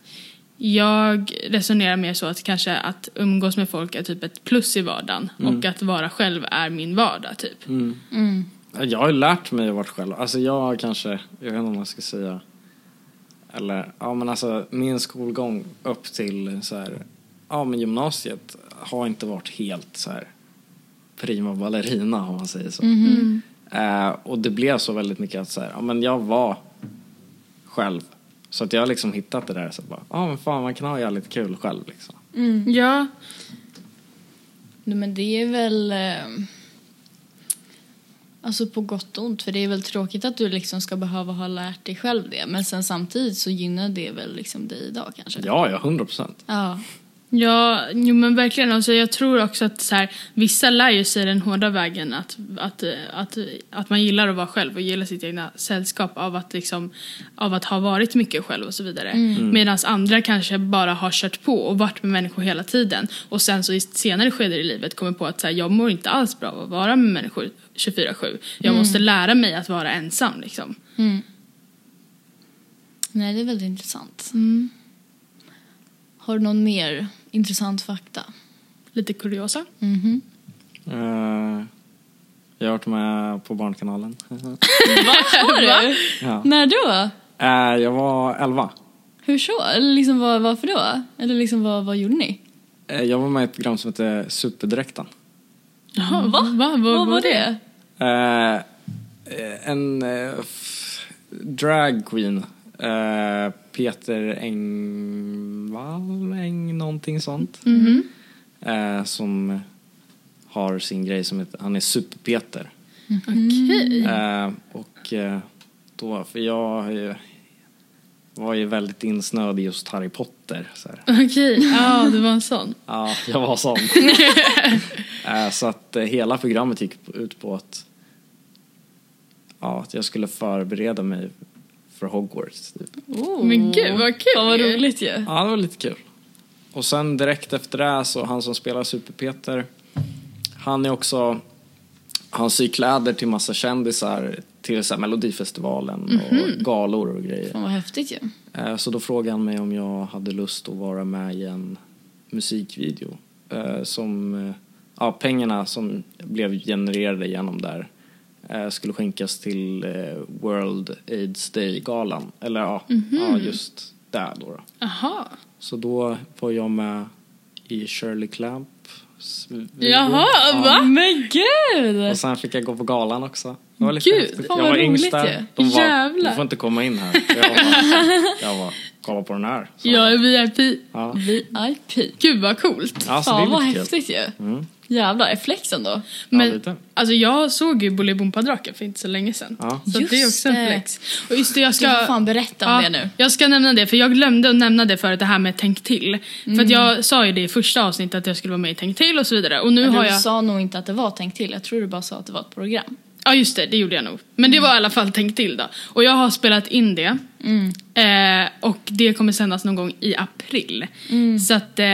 jag resonerar mer så att kanske att umgås med folk är typ ett plus i vardagen och att vara själv är min vardag typ. Jag har ju lärt mig att vara själv. Alltså jag kanske, jag vet inte om man ska säga. Eller, ja men alltså min skolgång upp till så här, ja men gymnasiet har inte varit helt så här prima ballerina om man säger så. Eh, och det blev så väldigt mycket att så här, ja men jag var själv. Så att jag har liksom hittat det där så bara, ja men fan man kan ha jävligt kul själv liksom. Ja, Nej, men det är väl... Eh, alltså på gott och ont. För det är väl tråkigt att du liksom ska behöva ha lärt dig själv det. Men sen samtidigt så gynnar det väl liksom dig idag kanske. Ja, ja, hundra procent. Ja. Ja, jo men verkligen. Alltså, jag tror också att så här, vissa lär ju sig den hårda vägen att, att, att, att man gillar att vara själv och gillar sitt egna sällskap av att, liksom, av att ha varit mycket själv och så vidare. Medan andra kanske bara har kört på och varit med människor hela tiden och sen så i senare skeden i livet kommer på att så här, jag mår inte alls bra av att vara med människor 24-7. Jag måste lära mig att vara ensam liksom. Nej, det är väldigt intressant. Har du någon mer intressant fakta? Lite kuriosa. Mhm. Eh, jag har varit med på Barnkanalen. Har du? ja. När då? Eh, jag var 11. Hur så? Eller liksom vad, varför då? Eller liksom vad, vad gjorde ni? Eh, jag var med i ett program som heter Superdräkten. Jaha, Va? Va? Vad vad var det? Eh, eh, en eh, drag queen. Eh, Peter Engvall, Eng, någonting sånt. Eh, som har sin grej som heter, han är Super-Peter. Okej. Eh, och eh, då, för jag har ju- var ju väldigt insnöad i just Harry Potter. Okej, ja det var en sån. Ja, jag var sån. Eh, så att eh, hela programmet gick ut på att, ja, att jag skulle förbereda mig för Hogwarts. Typ. Oh. Men gud vad kul! Fan vad roligt ju. Ja, det var lite kul. Och sen direkt efter det så han som spelar Super-Peter, han är också, han syr kläder till massa kändisar till så här Melodifestivalen och galor och grejer. Fan vad häftigt ju. Eh, Så då frågade han mig om jag hade lust att vara med i en musikvideo. eh, Som, eh, ja, pengarna som blev genererade genom där skulle skänkas till World AIDS Day-galan. Eller ja, ja just där då, då. Jaha. Så då var jag med i Shirley video. Jaha, Ja. va? Men gud! Och sen fick jag gå på galan också. Det var lite Gud, häftigt. Jag var roligt yngst ju. där. De var, Jävlar. du får inte komma in här. Jag var, jag var kolla på den här. Så, Jag är VIP. ja. VIP. Gud vad coolt. Ja, så Fan vad kul. häftigt ju. Mm. Jävlar, är flexen då? Men lite. alltså jag såg ju Bolibompa-draken för inte så länge sedan. Ja. Så Just det är också en flex. Och just det, jag ska... Du får fan berätta om det nu. Jag ska nämna det, för jag glömde att nämna det förut, det här med Tänk till. För Mm. att jag sa ju det i första avsnittet att jag skulle vara med i Tänk till och så vidare. Och nu Men har du jag... sa nog inte att det var tänkt till, jag tror du bara sa att det var ett program. Ja just det, det gjorde jag nog. Men det var i alla fall Tänk till då. Och jag har spelat in det. Eh, och det kommer sändas någon gång i april. Så att, eh,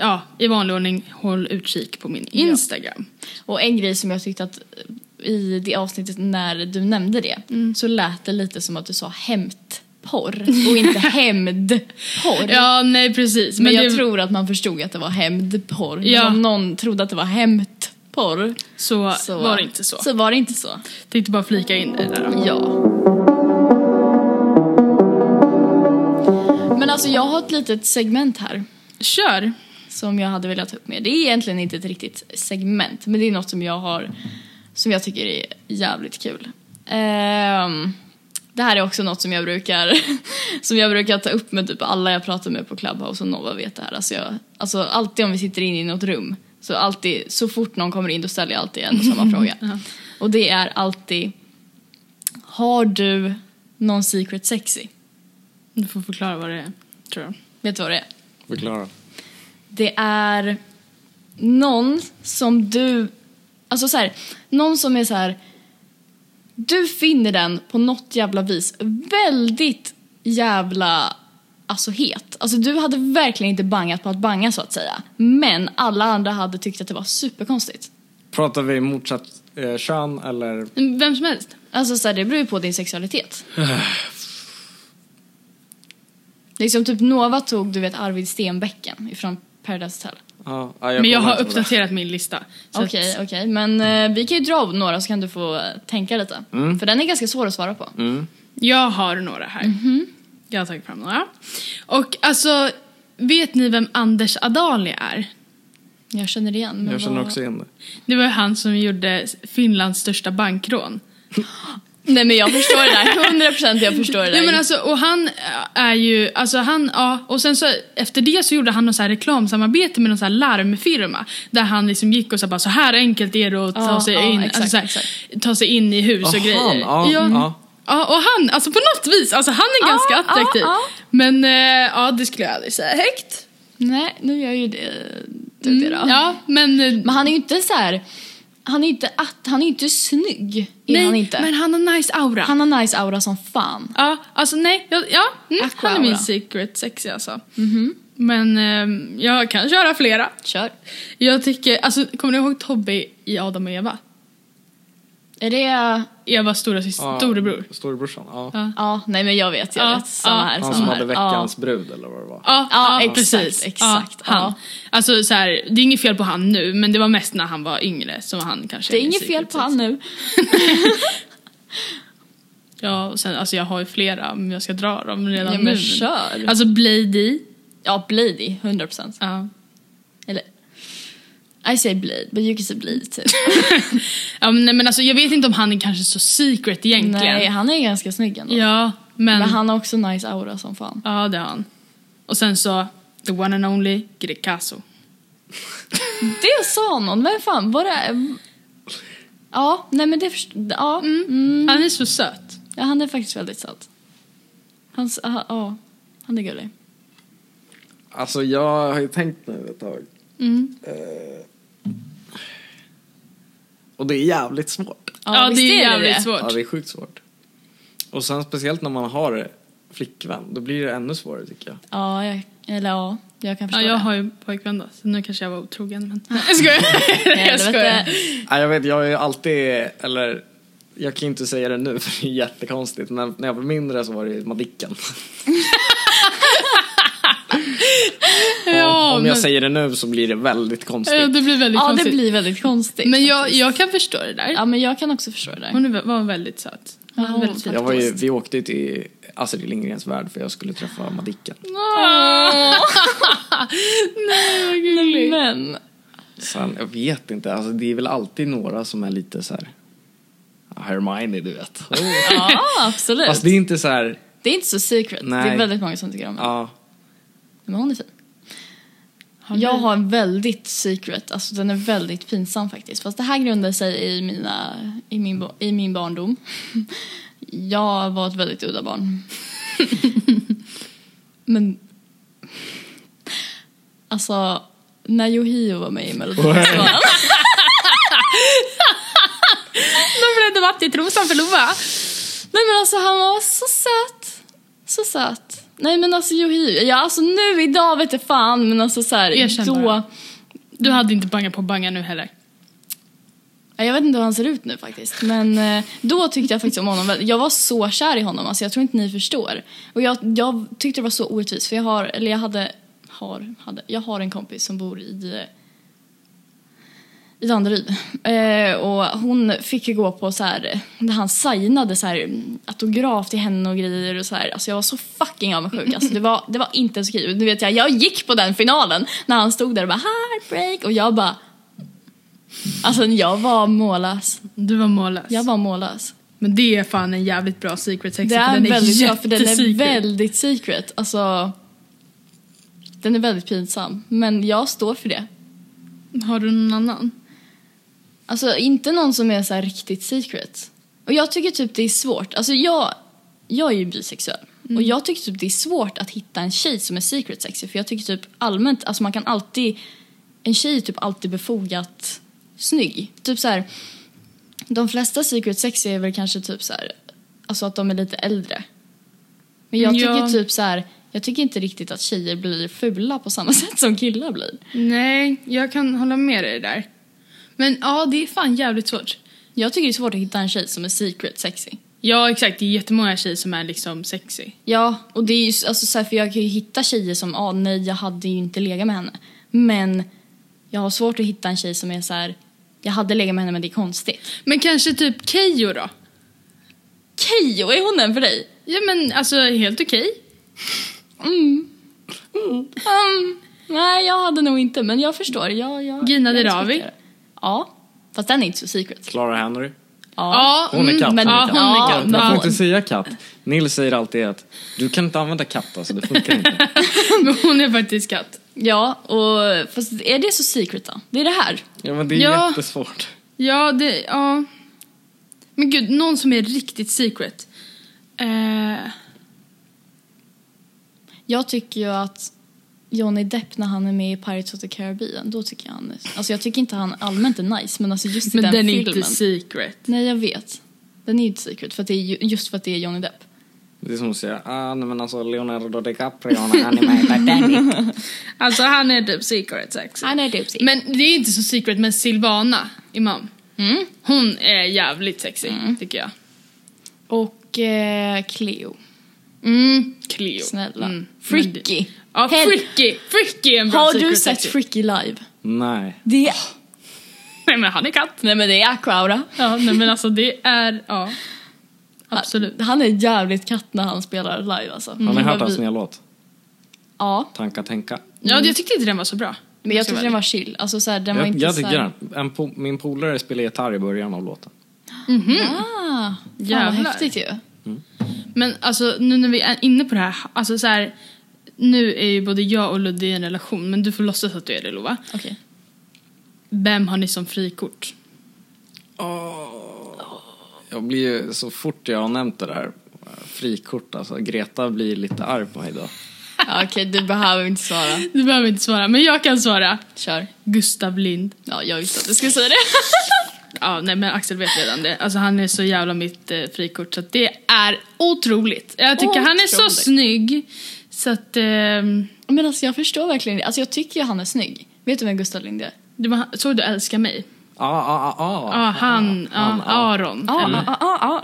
ja, i vanlig ordning, håll utkik på min Instagram. Och en grej som jag tyckte att i det avsnittet när du nämnde det så lät det lite som att du sa hämtporr och inte hämndporr. Ja, nej precis. Men, jag det, tror att man förstod att det var hämndporr. Men Ja. om någon trodde att det var hämtporr så, så var det inte så. Så var det inte så. Tänkte bara flika in det där. Ja. Men alltså jag har ett litet segment här Kör! som jag hade velat ta upp med. Det är egentligen inte ett riktigt segment men det är något som jag har som jag tycker är jävligt kul. Ehm, det här är också något som jag brukar som jag brukar ta upp med typ alla jag pratar med på Clubhouse och Nova vet det här. Alltså, jag, alltså alltid om vi sitter inne i något rum så alltid så fort någon kommer in då ställer jag alltid en och samma fråga. Och det är alltid Har du någon secret sexy? Du får förklara vad det är, tror jag. Vet du vad det är? Förklara. Det är någon som du, alltså så här, någon som är så här. Du finner den på något jävla vis väldigt jävla alltså het. Alltså du hade verkligen inte bangat på att banga så att säga. Men alla andra hade tyckt att det var superkonstigt. Pratar vi motsatt eh, kön eller? Vem som helst. Alltså så här, det beror ju på din sexualitet. liksom typ Nova tog du vet Arvid Stenbäcken ifrån Paradise Hotel. Ja, ja, Men jag har uppdaterat min lista. Okej, okej. Men eh, vi kan ju dra av några så kan du få eh, tänka lite. För den är ganska svår att svara på. Mm. Jag har några här. Mhm. Jag har tagit fram några. Och alltså, vet ni vem Anders Adali är? Jag känner igen. Men Jag känner vad- också igen det. Det var ju han som gjorde Finlands största bankrån. Nej men jag förstår det där. 100 procent jag förstår det där. Nej men alltså, och han är ju, alltså han, ja, och sen så efter det så gjorde han något så här reklamsamarbete med någon så här larmfirma. Där han liksom gick och sa bara så här enkelt är det att ta Ja, sig ja, in, exakt, alltså så här, ta sig in i hus och Aha, grejer. ja, ja. Ja, och han, alltså på något vis, alltså han är Ja, ganska attraktiv. ja. Men eh, ja, det skulle jag aldrig säga högt. Nej, nu gör ju det du det då. Mm, Ja, men... eh, Men han är ju inte så här. Han är ju inte att, han är ju inte snygg. Är nej, han inte. men han har nice aura. Han har nice aura som fan. Ja, alltså nej, ja, ja mm, han är min secret sexy alltså. Men eh, jag kan köra flera. Kör. Jag tycker, alltså kommer ni ihåg Tobbe i Adam och Eva? Är det... Evas stora syster, Ja, storebror. Storebrorsan, ja. Ja. Ja, nej men jag vet, jag Ja, vet. Samma här. Han som här. hade veckans brud eller vad det var. Ja, Ja, precis. exakt, han. Alltså så här, det är inget fel på han nu, men det var mest när han var yngre som han kanske Det är inget fel på han nu. Ja, och sen, alltså jag har ju flera, men jag ska dra dem redan Ja, nu. men kör. Alltså Blady. Ja, Blady, 100 procent. Ja. Eller... I say Blade, but you can say Blade typ. ja men, nej, men alltså jag vet inte om han är kanske så secret egentligen. Nej, han är ganska snygg ändå. Ja, men... Men han har också nice aura som fan. Ja, det har han. Och sen så, the one and only Greekazo. Det sa någon, vem fan var det? Ja, nej men det förstår... Ja, mm. Han är så söt. ja, han är faktiskt väldigt söt. Han, ja, ja, han är gullig. Alltså jag har ju tänkt nu ett tag. Mm. Eh, och det är jävligt svårt. Ja, visst det är jävligt det. svårt. Ja, det är sjukt svårt. Och sen speciellt när man har flickvän, då blir det ännu svårare tycker jag. Ja, jag, eller ja, jag kan Ja, förstå jag det. har ju pojkvän då, så nu kanske jag var otrogen. Men... Nej, jag skojar. jag Helvete. skojar. Nej, jag vet, jag ju alltid, eller jag kan ju inte säga det nu för det är jättekonstigt, men när jag var mindre så var det ju Madicken. Ja, Om jag men... säger det nu så blir det väldigt konstigt. Ja, det blir väldigt Ja, det konstigt. blir väldigt konstigt. Men jag, jag kan förstå det där. Ja, men jag kan också förstå det där. Hon är- var väldigt söt. Hon Ja, var väldigt fin. Jag var ju, vi åkte till Astrid Lindgrens värld för jag skulle träffa Madicken. Nej, vad gulligt. Men, Sen, jag vet inte, alltså det är väl alltid några som är lite så här. ja, Hermione du vet. ja, absolut. Fast det är inte så här, Det är inte så secret. Det Nej. är väldigt många som tycker om henne. ja. Men hon är fin. Jag har en väldigt secret, alltså den är väldigt pinsam faktiskt. Fast det här grundar sig i, mina, i, min, i min barndom. Jag var ett väldigt udda barn. Men... Alltså, när Yohio var med i Melodifestivalen. Då blev det vatt i trosan för Lova. Nej men alltså han var så söt. Så söt. Nej men alltså Yohio, ja alltså nu idag vet jag fan men alltså så här, Erkänn då... bara. Du hade inte bangat på banga nu heller. Ja, Jag vet inte hur han ser ut nu faktiskt. Men eh, då tyckte jag faktiskt om honom. väldigt- Jag var så kär i honom, alltså jag tror inte ni förstår. Och jag, jag tyckte det var så orättvist för jag har, eller jag hade, har, hade, jag har en kompis som bor i eh, i Danderyd. Eh, och hon fick ju gå på så här, där han signade så här, autograf till henne och grejer och så här. Alltså jag var så fucking avundsjuk. Alltså det var, det var inte ens okej. Du vet jag, jag gick på den finalen när han stod där och bara heartbreak och jag bara Alltså jag var mållös. Du var mållös. Jag var mållös. Men det är fan en jävligt bra secret sex. Det är, för den är väldigt bra för den är väldigt secret. Alltså den är väldigt pinsam. Men jag står för det. Har du någon annan? Alltså inte någon som är så här riktigt secret. Och jag tycker typ det är svårt. Alltså jag, jag är ju bisexuell. Och jag tycker typ det är svårt att hitta en tjej som är secret sexy. För jag tycker typ allmänt, alltså man kan alltid, en tjej är typ alltid befogat snygg. Typ så här, de flesta secret sexy är väl kanske typ så här, alltså att de är lite äldre. Men jag tycker Ja. typ så här, jag tycker inte riktigt att tjejer blir fula på samma sätt som killar blir. Nej, jag kan hålla med dig där. Men ja, det är fan jävligt svårt. Jag tycker det är svårt att hitta en tjej som är secret sexy. Ja, exakt. Det är jättemånga tjejer som är liksom sexy. Ja, och det är ju alltså så här, för jag kan ju hitta tjejer som, ah, nej jag hade ju inte legat med henne. Men jag har svårt att hitta en tjej som är så här, jag hade legat med henne men det är konstigt. Men kanske typ Keyyo då? Keyyo, är hon den för dig? Ja men alltså helt okej. Mm. Mm. Nej, jag hade nog inte, men jag förstår. Jag, jag, Gina jag Dirawi? Ja, fast den är inte så secret. Clara Henry. Ja, Hon är katt. men, Ja, hon är katt. Jag får inte säga katt. Nils säger alltid att du kan inte använda katt alltså, det funkar inte. men hon är faktiskt katt. Ja, och fast är det så secret då? Det är det här. Ja men det är Ja. jättesvårt. Ja, det, ja. Men gud, någon som är riktigt secret. Eh, Jag tycker ju att Johnny Depp när han är med i Pirates of the Caribbean, då tycker jag han är... Alltså jag tycker inte han allmänt är nice, men alltså just i men den, den är filmen. inte secret. Nej, jag vet. Den är ju inte secret, för att det är ju, just för att det är Johnny Depp. Det är som att säga, ah nej men alltså Leonardo DiCaprio när han är med i Titanic. Alltså han är typ secret sexy. Han är typ Men det är inte så secret med Silvana Imam. Mm. Hon är jävligt sexy, tycker jag. Och eh, Cleo. Mm, Cleo. Snälla. Mm. Freaky. Ja, Head- Freaky. Freaky är en bra Har du sett sexy. Freaky live? nej. Det... Nej men han är katt. Nej men det är Aquaura. Ja, nej men alltså det är, ja. Absolut. Han är jävligt katt när han spelar live alltså. Har ni var hört hans vi- nya låt? Ja, Tanka tänka. Ja, jag tyckte inte den var så bra. men jag tyckte den var chill. Alltså så här, den var Jag, inte jag så tycker här... den. En po- min polare spelar gitarr i början av låten. Ah, fan vad Jävlar. häftigt ju. Men alltså nu när vi är inne på det här, alltså så här. Nu är ju både jag och Ludde i en relation, men du får låtsas att du är det Lova. Okej. Vem har ni som frikort? Jag blir ju, så fort jag har nämnt det där, frikort alltså. Greta blir lite arg på mig då. Ja, Okej, du behöver inte svara. Du behöver inte svara, men jag kan svara. Kör. Gustav Lind. Ja, jag visste att du skulle säga det. Ja, nej men Axel vet redan det. Alltså han är så jävla mitt eh, frikort så att det är otroligt. Jag tycker han är så Otroligt. snygg. Så att, ehm, Men alltså jag förstår verkligen det. Alltså jag tycker ju han är snygg. Vet du vem Gustav Lind är? det var, såg du Älska mig? Ah, ah, ah, ah. Ja, han, ja, Aron. ah, ah, ah.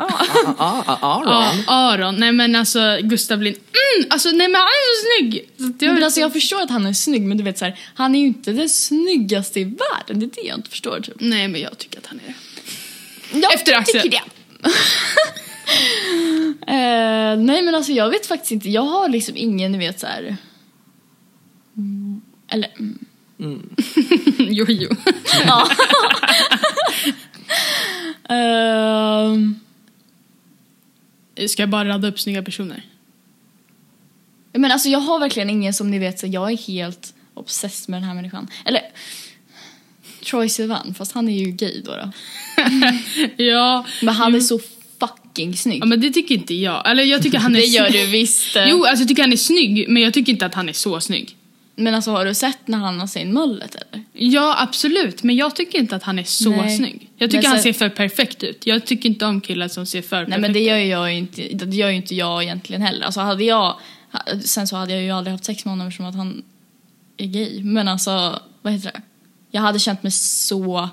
Ah, ah, ah, Ja, Aron. Aron. Nej men alltså Gustav Lind. Mm, alltså nej men han är så snygg. Så jag, Men alltså jag förstår att han är snygg men du vet så här, han är ju inte den snyggaste i världen. Det är det jag inte förstår typ. Nej men jag tycker att han är det. Jag Efter Axel. tycker det. Eh, nej men alltså jag vet faktiskt inte. Jag har liksom ingen, ni vet så här. Mm, eller mm. jo, jo. Ja. Ehm, Ska jag bara radda upp snygga personer? men alltså jag har verkligen ingen som ni vet så jag är helt obsessed med den här människan. Eller Troy Sivan, fast han är ju gay då. då. Ja, Men han är så fucking snygg. ja, men det tycker inte jag. Eller jag tycker han är det gör du visst. Jo, alltså jag tycker han är snygg, men jag tycker inte att han är så snygg. Men alltså har du sett när han har sin mullet eller? Ja, absolut. Men jag tycker inte att han är så Nej. snygg. Jag tycker Men han så- ser för perfekt ut. Jag tycker inte om killar som ser för Nej perfekt men det ut. gör ju jag inte, det gör ju inte jag egentligen heller. Alltså hade jag, sen så hade jag ju aldrig haft sex med honom eftersom att han är gay. Men alltså, vad heter det? Jag hade känt mig så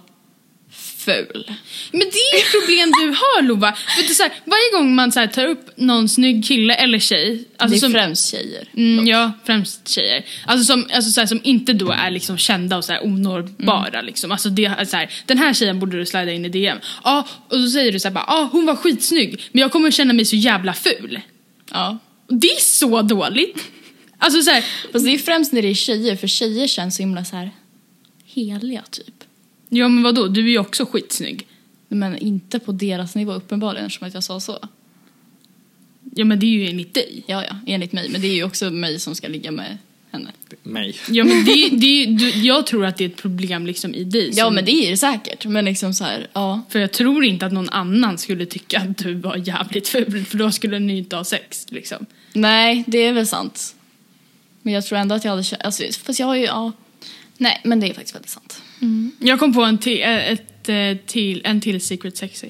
ful. Men det är ett problem du har Lova. Du, så här, varje gång man så här, tar upp någon snygg kille eller tjej. Alltså, det är som, främst tjejer. Mm, ja, främst tjejer. Alltså som, alltså så här, som inte då är liksom kända och så här onåbara. Liksom. Alltså det så här, den här tjejen borde du slida in i DM. Ja, och då säger du så här, bara, ah, hon var skitsnygg men jag kommer känna mig så jävla ful. Ja. Det är så dåligt. Alltså så här, Fast det är främst när det är tjejer, för tjejer känns så himla så här heliga typ. Ja men vadå, du är ju också skitsnygg. Men inte på deras nivå uppenbarligen eftersom att jag sa så. Ja men det är ju enligt dig. Ja, ja, enligt mig. Men det är ju också mig som ska ligga med henne. Mig. Ja men det, det, du, jag tror att det är ett problem liksom i dig. Ja, som- men det är det säkert. Men liksom så här, ja. För jag tror inte att någon annan skulle tycka att du var jävligt ful för då skulle ni inte ha sex liksom. Nej, det är väl sant. Men jag tror ändå att jag hade känt, alltså, fast jag har ju, ja. Nej, men det är faktiskt väldigt sant. Jag kom på en till, eh, ett, eh, till, en till Secret Sexy.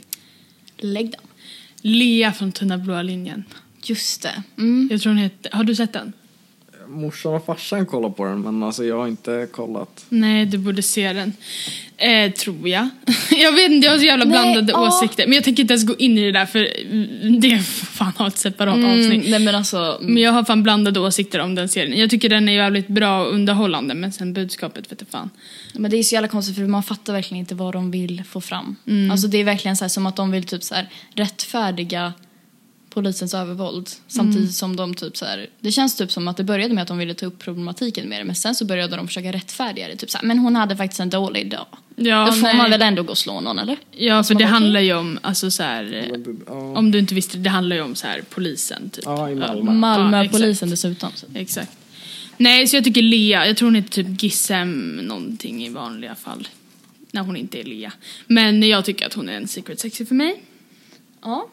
Lägg den. Lea från Tunna blåa linjen. Just det. Mm. Jag tror hon heter, har du sett den? Morsan och farsan kollar på den men alltså jag har inte kollat. Nej, du borde se den. Eh, tror jag. jag vet inte, jag har så jävla Nej, blandade ja. åsikter. Men jag tänker inte ens gå in i det där för mm, det får fan ha ett separat Mm, avsnitt. nej men alltså, Men jag har fan blandade åsikter om den serien. Jag tycker den är jävligt bra och underhållande men sen budskapet vet jag fan. men det är så jävla konstigt för man fattar verkligen inte vad de vill få fram. Mm. Alltså det är verkligen så här, som att de vill typ så här, rättfärdiga polisens övervåld samtidigt Mm. som de typ så här, det känns typ som att det började med att de ville ta upp problematiken med det men sen så började de försöka rättfärdiga det typ så här, men hon hade faktiskt en dålig dag. Ja, Då får nej. man väl ändå gå och slå någon eller? Ja, Alltså, för det handlar ju om, alltså så här, Ja. om du inte visste det, handlar ju om så här polisen typ. Ja, i Malmö. Ja, Malmöpolisen dessutom. Så. Exakt. exakt. Nej, så jag tycker Lea, jag tror hon heter typ Gissem någonting i vanliga fall. När hon inte är Lea. Men jag tycker att hon är en secret sexy för mig. Ja.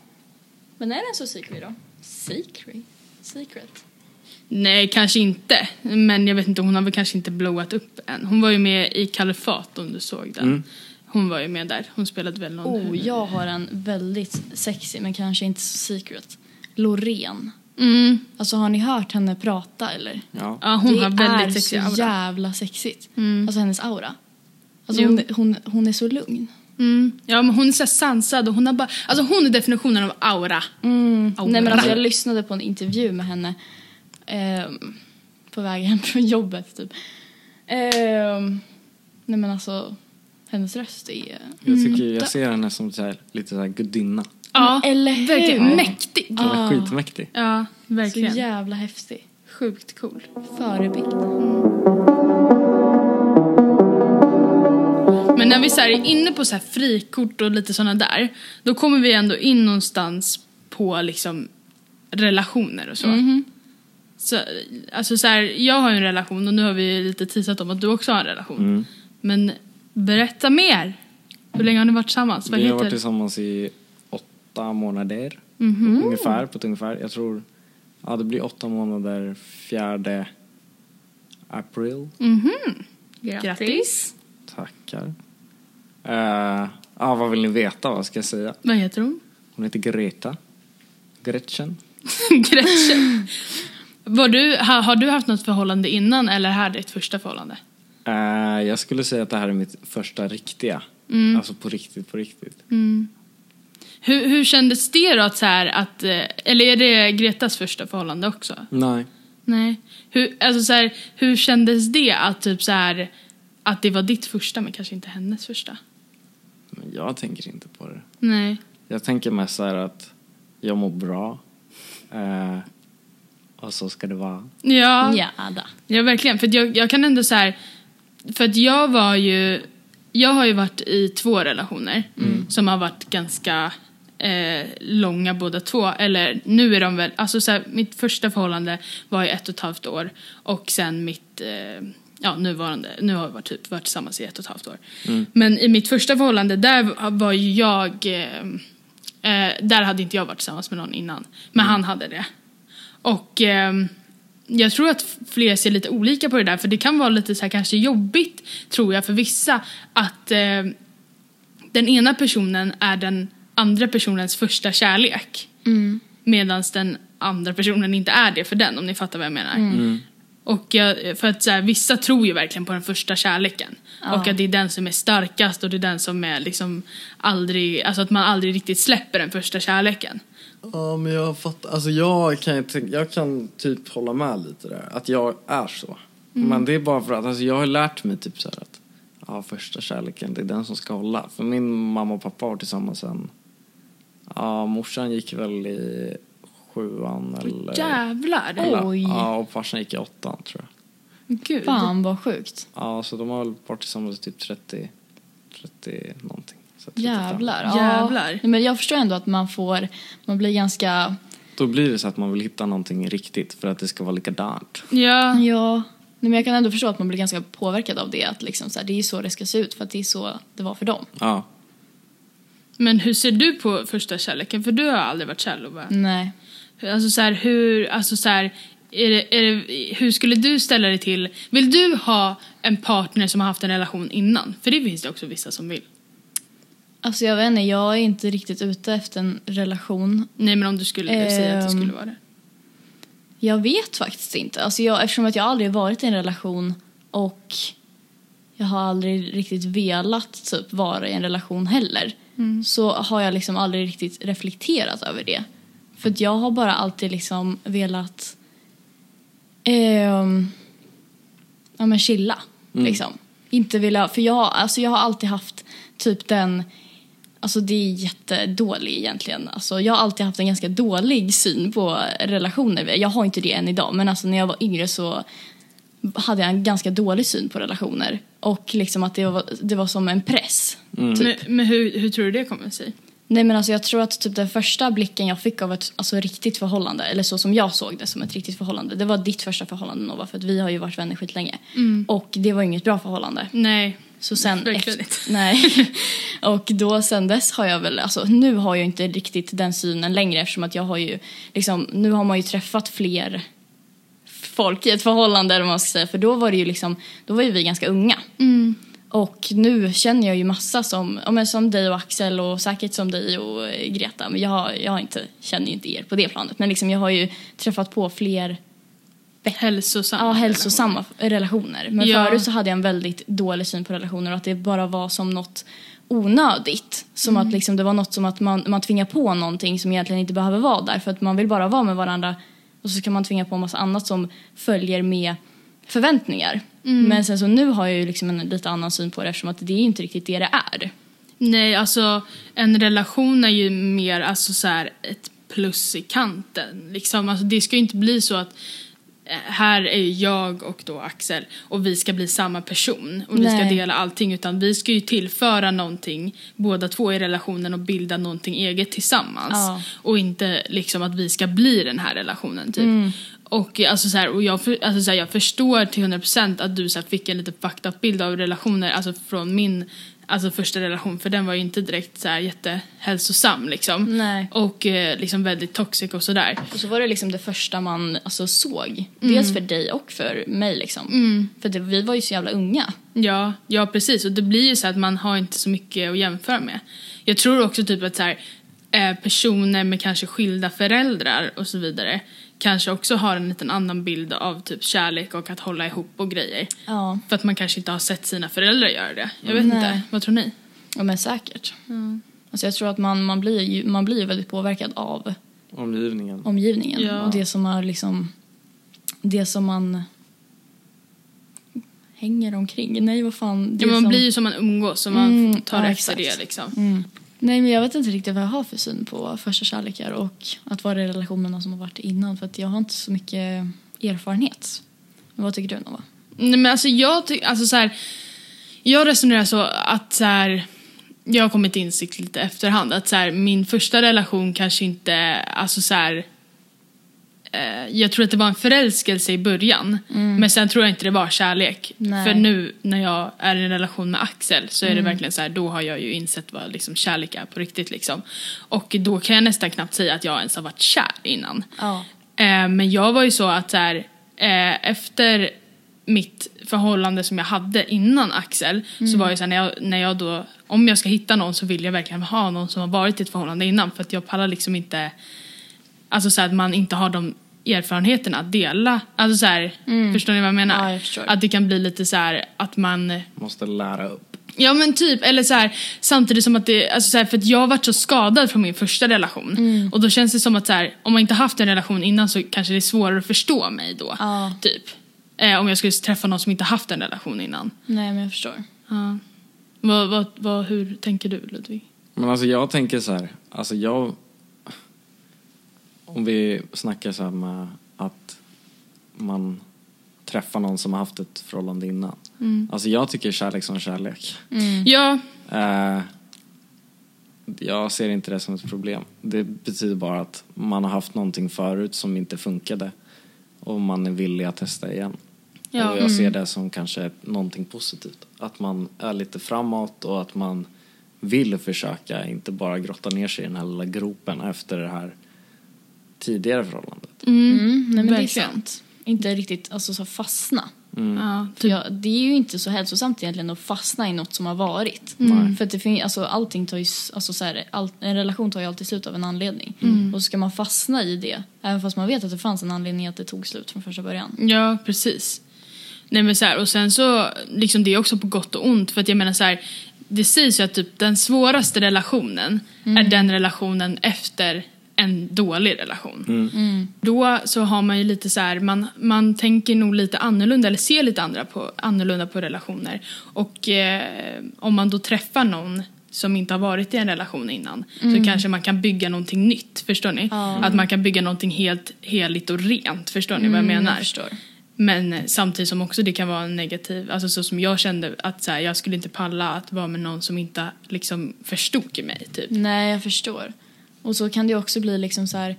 Men är den så secret då? Secret? Secret? Nej, kanske inte. Men jag vet inte, hon har väl kanske inte blowat upp än. Hon var ju med i Kalifat om du såg den. Mm. Hon var ju med där. Hon spelade väl någon... Oh, jag har en väldigt sexy men kanske inte så secret. Loreen. Mm. Alltså har ni hört henne prata eller? Ja. Ja, hon det har väldigt är sexig så aura. jävla sexigt. Mm. Alltså hennes aura. Alltså hon, hon, hon är så lugn. Mm. Ja, men hon är så sansad och hon har bara... Alltså hon är definitionen av aura. Mm. Aura. Nej men alltså jag lyssnade på en intervju med henne ehm, på väg hem från jobbet typ. Ehm, nej men alltså hennes röst är... Jag tycker jag ser henne som så här, lite så här gudinna. Ja, Men eller hur? verkligen. Mäktig. Hon är Ah. skitmäktig. Ja, Så verkligen. jävla häftig. Sjukt cool. Förebild. Men när vi så här är inne på så här frikort och lite såna där, då kommer vi ändå in någonstans på liksom relationer och så. Mhm. så alltså så här, jag har ju en relation och nu har vi lite teasat om att du också har en relation. Mm. Men berätta mer. Hur länge har ni varit tillsammans? Vad Vi har heter varit tillsammans i åtta månader. Mhm. Ungefär, på ett ungefär. Jag tror, ja det blir åtta månader fjärde april. Mhm. Grattis. Tackar. Uh, ja, vad vill ni veta? Vad ska jag säga? Vad heter hon? Hon heter Greta. Gretchen. Gretchen. Var du, har, har du haft något förhållande innan eller är det här ditt första förhållande? Eh, jag skulle säga att det här är mitt första riktiga. Mm. Alltså på riktigt, på riktigt. Hur, hur kändes det då att så här att, eh, eller är det Gretas första förhållande också? Nej. Nej. Hur, alltså så här, hur kändes det att typ så här, att det var ditt första men kanske inte hennes första? Men jag tänker inte på det. Nej. Jag tänker mest så här att jag mår bra. Eh, och så ska det vara. Ja, Ja, ja verkligen. För jag, jag kan ändå så här, för att jag var ju, jag har ju varit i två relationer som har varit ganska eh, långa båda två. Eller nu är de väl, alltså så här, mitt första förhållande var ju ett och ett halvt år och sen mitt, eh, ja nuvarande, nu har vi varit, typ, varit tillsammans i ett och ett halvt år. Men i mitt första förhållande där var ju jag, eh, eh, där hade inte jag varit tillsammans med någon innan. Men han hade det. Och ehm, jag tror att fler ser lite olika på det där för det kan vara lite så här kanske jobbigt tror jag för vissa att eh, den ena personen är den andra personens första kärlek. Medan den andra personen inte är det för den om ni fattar vad jag menar. Och jag, för att så här, vissa tror ju verkligen på den första kärleken. Och att det är den som är starkast och det är den som är liksom aldrig, alltså att man aldrig riktigt släpper den första kärleken. Ja, men jag fattar. Alltså jag kan, ju tänka- jag kan typ hålla med lite där. Att jag är så. Men det är bara för att alltså, jag har lärt mig typ så här att ja, första kärleken, det är den som ska hålla. För min mamma och pappa var tillsammans sen. Ja, morsan gick väl i sjuan eller... Jävlar! eller Oj. Ja, och farsan gick i åttan tror jag. Gud. Fan vad sjukt. Ja, så de har väl varit tillsammans typ 30, 30 någonting. Så 35. Jävlar. Ja. Jävlar. Nej, Men jag förstår ändå att man får, man blir ganska, Då blir det så att man vill hitta någonting riktigt för att det ska vara likadant. Ja. ja. Nej, men jag kan ändå förstå att man blir ganska påverkad av det. Att liksom så här, det är så det ska se ut för att det är så det var för dem. Ja. Men hur ser du på första kärleken? För du har aldrig varit kär Lova. Nej. Alltså så här, hur, alltså så här, är det, är det, hur skulle du ställa dig till, vill du ha en partner som har haft en relation innan? För det finns det också vissa som vill. Alltså jag vet inte, jag är inte riktigt ute efter en relation. Nej men om du skulle säga att det Ehm. skulle vara det. Jag vet faktiskt inte. Alltså jag, eftersom att jag aldrig varit i en relation och jag har aldrig riktigt velat typ vara i en relation heller. Så har jag liksom aldrig riktigt reflekterat över det. För att jag har bara alltid liksom velat ehm, ja men chilla liksom. Inte vilja, för jag, alltså jag har alltid haft typ den Alltså det är jättedålig egentligen. Alltså jag har alltid haft en ganska dålig syn på relationer. Jag har inte det än idag men alltså när jag var yngre så hade jag en ganska dålig syn på relationer. Och liksom att det var, det var som en press. Typ. Men, men hur, hur tror du det kommer sig? Nej men alltså jag tror att typ den första blicken jag fick av ett alltså, riktigt förhållande, eller så som jag såg det som ett riktigt förhållande, det var ditt första förhållande Nova för att vi har ju varit vänner skitlänge. Och det var inget bra förhållande. Nej. Så sen Verkligen efter-. Nej. Och då sen dess har jag väl, alltså nu har jag inte riktigt den synen längre eftersom att jag har ju liksom, nu har man ju träffat fler folk i ett förhållande eller vad man ska säga för då var det ju liksom, då var ju vi ganska unga. Och nu känner jag ju massa som, men som dig och Axel och säkert som dig och eh, Greta. Men jag, har, jag har inte, känner ju inte er på det planet. Men liksom jag har ju träffat på fler Hälsosamma. ja, hälsosamma relationer. Men Ja. förut så hade jag en väldigt dålig syn på relationer och att det bara var som något onödigt. Som Mm. att liksom, det var något som att man, man tvingar på någonting som egentligen inte behöver vara där. För att man vill bara vara med varandra och så ska man tvinga på en massa annat som följer med förväntningar. Mm. Men sen så nu har jag ju liksom en lite annan syn på det eftersom att det är inte riktigt det det är. Nej, alltså en relation är ju mer alltså så här, ett plus i kanten. Liksom, alltså, det ska ju inte bli så att eh, här är jag och då Axel och vi ska bli samma person och vi ska Nej. dela allting utan vi ska ju tillföra någonting båda två i relationen och bilda någonting eget tillsammans. Ja. Och inte liksom att vi ska bli den här relationen typ. Och, alltså, så här, och jag, för, alltså, så här, jag förstår till 100% att du så här, fick en lite fucked up bild av relationer alltså från min alltså, första relation för den var ju inte direkt så här, jättehälsosam liksom. Nej. Och eh, liksom väldigt toxic och sådär. Och så var det liksom det första man alltså, såg. Dels för dig och för mig liksom. För det, vi var ju så jävla unga. Ja, ja precis. Och det blir ju så att man har inte så mycket att jämföra med. Jag tror också typ att så här, eh, personer med kanske skilda föräldrar och så vidare kanske också har en liten annan bild av typ kärlek och att hålla ihop och grejer. Ja. För att man kanske inte har sett sina föräldrar göra det. Jag vet Nej. inte, vad tror ni? Ja men säkert. Alltså jag tror att man, man, blir ju, man blir väldigt påverkad av Omgivningen. omgivningen Ja. och det som är liksom det som man hänger omkring. Nej vad fan. Det Ja, man som... blir ju som man umgås och man Mm, tar ja, efter exakt. det liksom. mm. Nej men jag vet inte riktigt vad jag har för syn på första kärlekar och att vara i relationerna som har varit innan för att jag har inte så mycket erfarenhet. Men vad tycker du Nova? Nej men alltså jag tycker, alltså så här, jag resonerar så att så här, jag har kommit till insikt lite efterhand att så här, min första relation kanske inte, alltså så här, jag tror att det var en förälskelse i början. Men sen tror jag inte det var kärlek. Nej. För nu när jag är i en relation med Axel så är det verkligen så här, då har jag ju insett vad liksom kärlek är på riktigt liksom. Och då kan jag nästan knappt säga att jag ens har varit kär innan. Ja. Eh, men jag var ju så att så här, eh, efter mitt förhållande som jag hade innan Axel så var det så här, när jag, när jag då, om jag ska hitta någon så vill jag verkligen ha någon som har varit i ett förhållande innan för att jag pallar liksom inte, alltså så att man inte har de erfarenheterna att dela. Alltså så här, förstår ni vad jag menar? Ja, jag. Att det kan bli lite så här att man Måste lära upp. Ja men typ, eller så här, samtidigt som att det, alltså så här, för att jag har varit så skadad från min första relation. Mm. Och då känns det som att så här, om man inte haft en relation innan så kanske det är svårare att förstå mig då. Ja. Typ. Eh, om jag skulle träffa någon som inte haft en relation innan. Nej, men jag förstår. Ja. Vad, vad, vad, hur tänker du Ludvig? Men alltså jag tänker så här, alltså jag... Om vi snackar så här med att man träffar någon som har haft ett förhållande innan. Alltså jag tycker kärlek som kärlek. Ja, Eh, jag ser inte det som ett problem. Det betyder bara att man har haft någonting förut som inte funkade och man är villig att testa igen. Ja, och jag ser det som kanske någonting positivt. Att man är lite framåt och att man vill försöka, inte bara grotta ner sig i den här lilla gropen efter det här tidigare förhållandet. Mm, nej, men det är verkligen. sant. Inte riktigt alltså, så fastna. ja För typ. jag, det är ju inte så hälsosamt egentligen att fastna i något som har varit. Mm. För att det fin- alltså, allting tar ju, alltså, så här, all, en relation tar ju alltid slut av en anledning. Mm. Och så ska man fastna i det, även fast man vet att det fanns en anledning att det tog slut från första början. Ja, precis. Nej men så här, och sen så, liksom det är också på gott och ont för att jag menar så här, det sägs ju att typ den svåraste relationen är den relationen efter en dålig relation. Då så har man ju lite så här, man, man tänker nog lite annorlunda eller ser lite andra på, annorlunda på relationer. Och eh, om man då träffar någon som inte har varit i en relation innan så kanske man kan bygga någonting nytt, förstår ni? Att man kan bygga någonting helt heligt och rent, förstår ni vad jag menar? Jag. Men eh, samtidigt som också det kan vara en negativ, alltså så som jag kände att så här, jag skulle inte palla att vara med någon som inte liksom förstod mig typ. Nej, jag förstår. Och så kan det också bli liksom så här,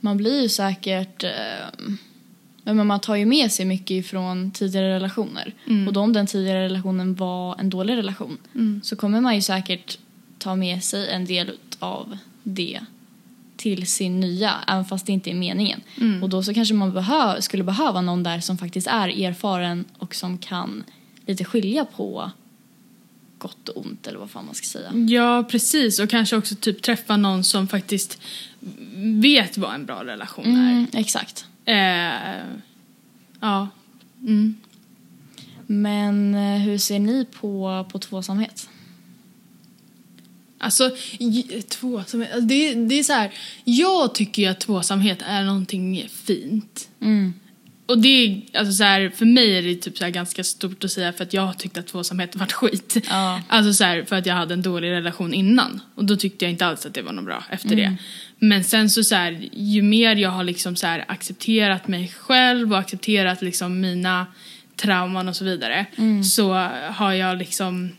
man blir ju säkert, eh, men man tar ju med sig mycket ifrån tidigare relationer. Och då om den tidigare relationen var en dålig relation så kommer man ju säkert ta med sig en del av det till sin nya, även fast det inte är meningen. Och då så kanske man behö- skulle behöva någon där som faktiskt är erfaren och som kan lite skilja på gott och ont eller vad fan man ska säga. Ja, precis. Och kanske också typ träffa någon som faktiskt vet vad en bra relation Mm, exakt. är. Eh, ja. Mm. Men eh, hur ser ni på, på tvåsamhet? Alltså, tvåsamhet, alltså, det, det är så här. Jag tycker ju att tvåsamhet är någonting fint. Mm. Och det är, alltså så här, för mig är det typ så ganska stort att säga för att jag har tyckt att tvåsamhet varit skit. Ja. Alltså så här, för att jag hade en dålig relation innan. Och då tyckte jag inte alls att det var något bra efter det. Men sen så, så här, ju mer jag har liksom så accepterat mig själv och accepterat liksom mina trauman och så vidare. Så har jag liksom,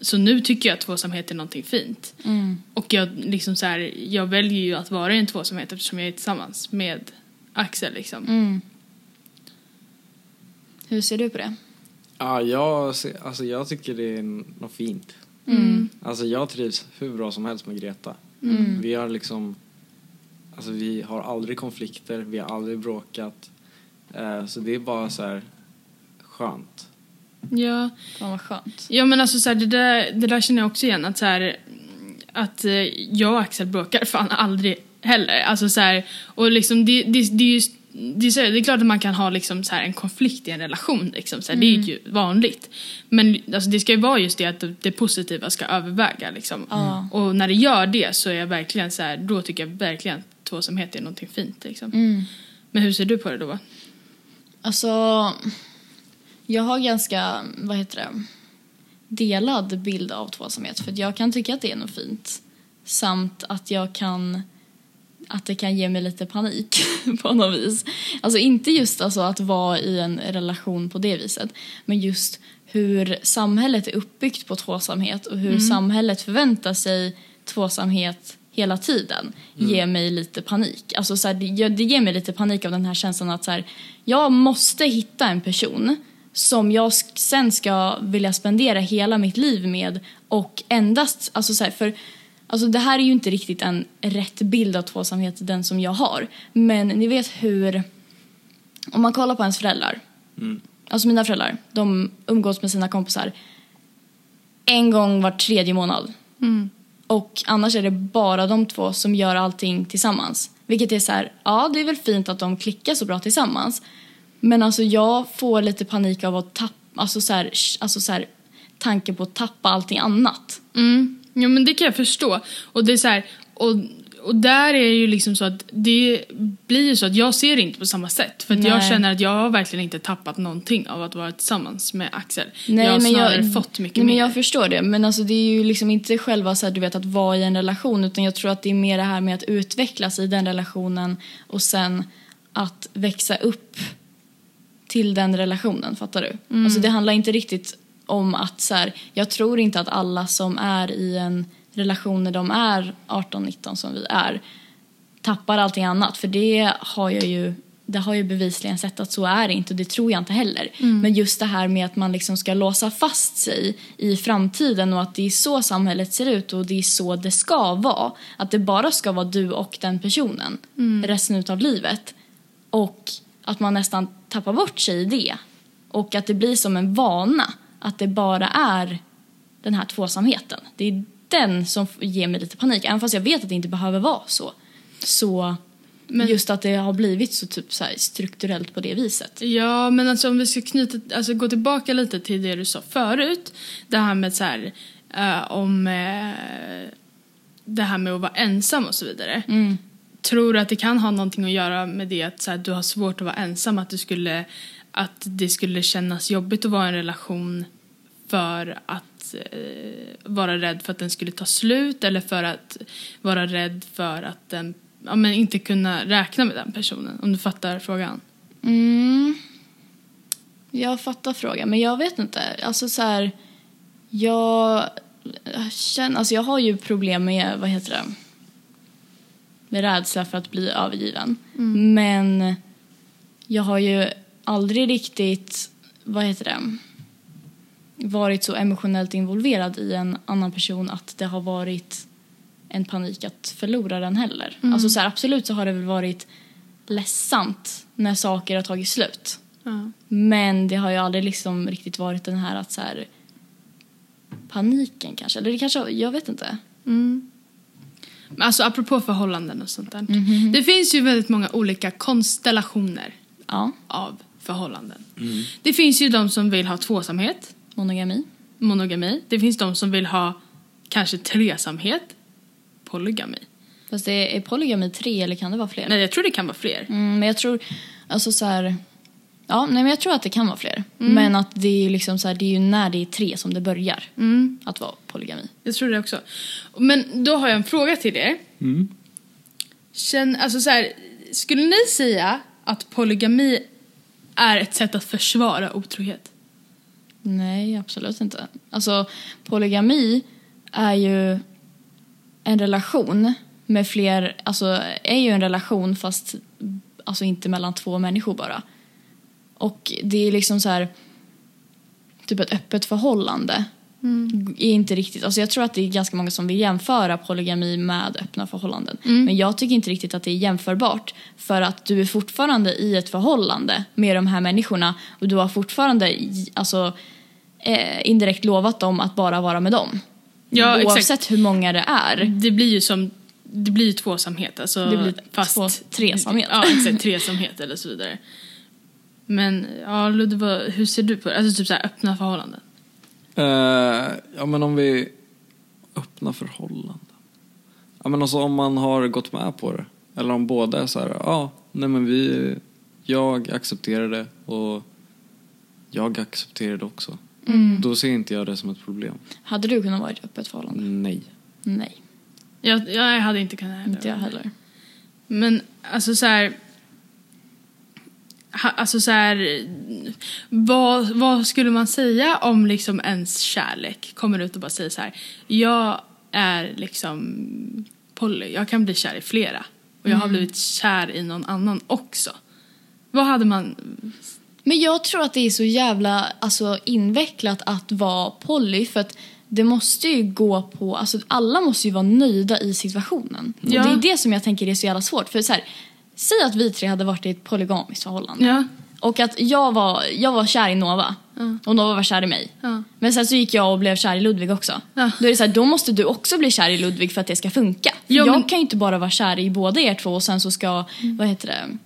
så nu tycker jag att tvåsamhet är någonting fint. Och jag liksom så här, jag väljer ju att vara i en tvåsamhet eftersom jag är tillsammans med Axel liksom. Mm. Hur ser du på det? Ja, jag, alltså jag tycker det är något fint. Alltså jag trivs hur bra som helst med Greta. Vi har liksom, alltså vi har aldrig konflikter, vi har aldrig bråkat. Eh, så det är bara så här skönt. Ja, Fan vad skönt. ja men alltså så här, det, där, det där känner jag också igen att så här, att eh, jag och Axel bråkar fan aldrig heller. Alltså så här, och liksom det, det, det är ju det är, så, det är klart att man kan ha liksom så här en konflikt i en relation, liksom, så här, det är ju vanligt. Men alltså, det ska ju vara just det att det, det positiva ska överväga. Liksom. Ja. Och när det gör det så är jag verkligen så här, då tycker jag verkligen att tvåsamhet är någonting fint. Liksom. Mm. Men hur ser du på det då? Alltså, jag har ganska, vad heter det, delad bild av tvåsamhet. För jag kan tycka att det är något fint. Samt att jag kan, att det kan ge mig lite panik på något vis. Alltså inte just alltså att vara i en relation på det viset. Men just hur samhället är uppbyggt på tvåsamhet och hur samhället förväntar sig tvåsamhet hela tiden ger mig lite panik. Alltså så här, det, det ger mig lite panik av den här känslan att så här, jag måste hitta en person som jag sen ska vilja spendera hela mitt liv med och endast, alltså så här, för Alltså det här är ju inte riktigt en rätt bild av tvåsamhet, den som jag har. Men ni vet hur, om man kollar på ens föräldrar. Alltså mina föräldrar, de umgås med sina kompisar en gång var tredje månad. Och annars är det bara de två som gör allting tillsammans. Vilket är så här, ja det är väl fint att de klickar så bra tillsammans. Men alltså jag får lite panik av att tappa, alltså så här, alltså så här, tanken på att tappa allting annat. Mm. Ja men det kan jag förstå. Och det är så här, och, och där är det ju liksom så att det blir ju så att jag ser det inte på samma sätt. För att jag känner att jag har verkligen inte tappat någonting av att vara tillsammans med Axel. Nej, jag har men snarare jag, fått mycket nej, mer. Men jag förstår det. Men alltså, det är ju liksom inte själva så här, du vet, att vara i en relation utan jag tror att det är mer det här med att utvecklas i den relationen och sen att växa upp till den relationen. Fattar du? Mm. Alltså, det handlar inte riktigt om att så här, jag tror inte att alla som är i en relation när de är 18-19 som vi är tappar allting annat. För det har jag ju, det har ju bevisligen sett att så är det inte och det tror jag inte heller. Men just det här med att man liksom ska låsa fast sig i framtiden och att det är så samhället ser ut och det är så det ska vara. Att det bara ska vara du och den personen resten utav livet. Och att man nästan tappar bort sig i det. Och att det blir som en vana. Att det bara är den här tvåsamheten. Det är den som ger mig lite panik. Även fast jag vet att det inte behöver vara så. Så Men- just att det har blivit så typ så här strukturellt på det viset. Ja, men alltså om vi ska knyta, alltså gå tillbaka lite till det du sa förut. Det här med så här, eh, om eh, det här med att vara ensam och så vidare. Tror du att det kan ha någonting att göra med det att så här, du har svårt att vara ensam? Att, du skulle, att det skulle kännas jobbigt att vara i en relation för att eh, vara rädd för att den skulle ta slut eller för att vara rädd för att den, ja, men inte kunna räkna med den personen? Om du fattar frågan. Mm. Jag fattar frågan, men jag vet inte. Alltså så här, jag känner, alltså jag har ju problem med, vad heter det, med rädsla för att bli övergiven. Men jag har ju aldrig riktigt, vad heter det, varit så emotionellt involverad i en annan person att det har varit en panik att förlora den heller. Alltså så här, absolut så har det väl varit ledsamt när saker har tagit slut. Ja. Men det har ju aldrig liksom riktigt varit den här att så här paniken kanske. Eller det kanske, jag vet inte. Men Alltså apropå förhållanden och sånt där. Det finns ju väldigt många olika konstellationer Ja, av förhållanden. Det finns ju de som vill ha tvåsamhet, monogami. monogami. Det finns de som vill ha kanske tresamhet, polygami. Fast det är polygami tre eller kan det vara fler? Nej, jag tror det kan vara fler. Mm, men jag tror, alltså så här, ja, nej men jag tror att det kan vara fler. Men att det är ju liksom så här, det är ju när det är tre som det börjar att vara polygami. Jag tror det också. Men då har jag en fråga till er. Känn, alltså så här, skulle ni säga att polygami är ett sätt att försvara otrohet? Nej, absolut inte. Alltså, polygami är ju en relation med fler, alltså är ju en relation fast alltså inte mellan två människor bara. Och det är liksom så här typ ett öppet förhållande. Är inte riktigt, alltså jag tror att det är ganska många som vill jämföra polygami med öppna förhållanden. Men jag tycker inte riktigt att det är jämförbart. För att du är fortfarande i ett förhållande med de här människorna och du har fortfarande alltså, eh, indirekt lovat dem att bara vara med dem. Ja, exakt. Oavsett hur många det är. Det blir ju som det blir ju tvåsamhet. Alltså, Det blir två- tresamhet. Ja, exakt. Tresamhet eller så vidare. Men ja, Ludde, vad- hur ser du på det? Alltså typ så här öppna förhållanden. Eh, ja men om vi öppna förhållanden. Ja men alltså om man har gått med på det. Eller om båda är så här, ja, nej men vi, jag accepterar det och jag accepterar det också. Då ser inte jag det som ett problem. Hade du kunnat vara i ett öppet förhållande? Nej. Nej, Jag, jag hade inte kunnat heller. inte jag heller. Men alltså så här... Ha, alltså så här... Vad, vad skulle man säga om liksom ens kärlek kommer ut och bara säger så här. Jag är liksom poly. Jag kan bli kär i flera. Och jag har blivit kär i någon annan också. Vad hade man... Men jag tror att det är så jävla alltså, invecklat att vara poly för att det måste ju gå på, alltså alla måste ju vara nöjda i situationen. Ja. Och det är det som jag tänker är så jävla svårt. För så här, säg att vi tre hade varit i ett polygamiskt förhållande. Ja. Och att jag var, jag var kär i Nova och Nova var kär i mig. Ja. Men sen så gick jag och blev kär i Ludvig också. Ja. Då är det så här, då måste du också bli kär i Ludvig för att det ska funka. Ja, jag men- kan ju inte bara vara kär i båda er två och sen så ska, vad heter det,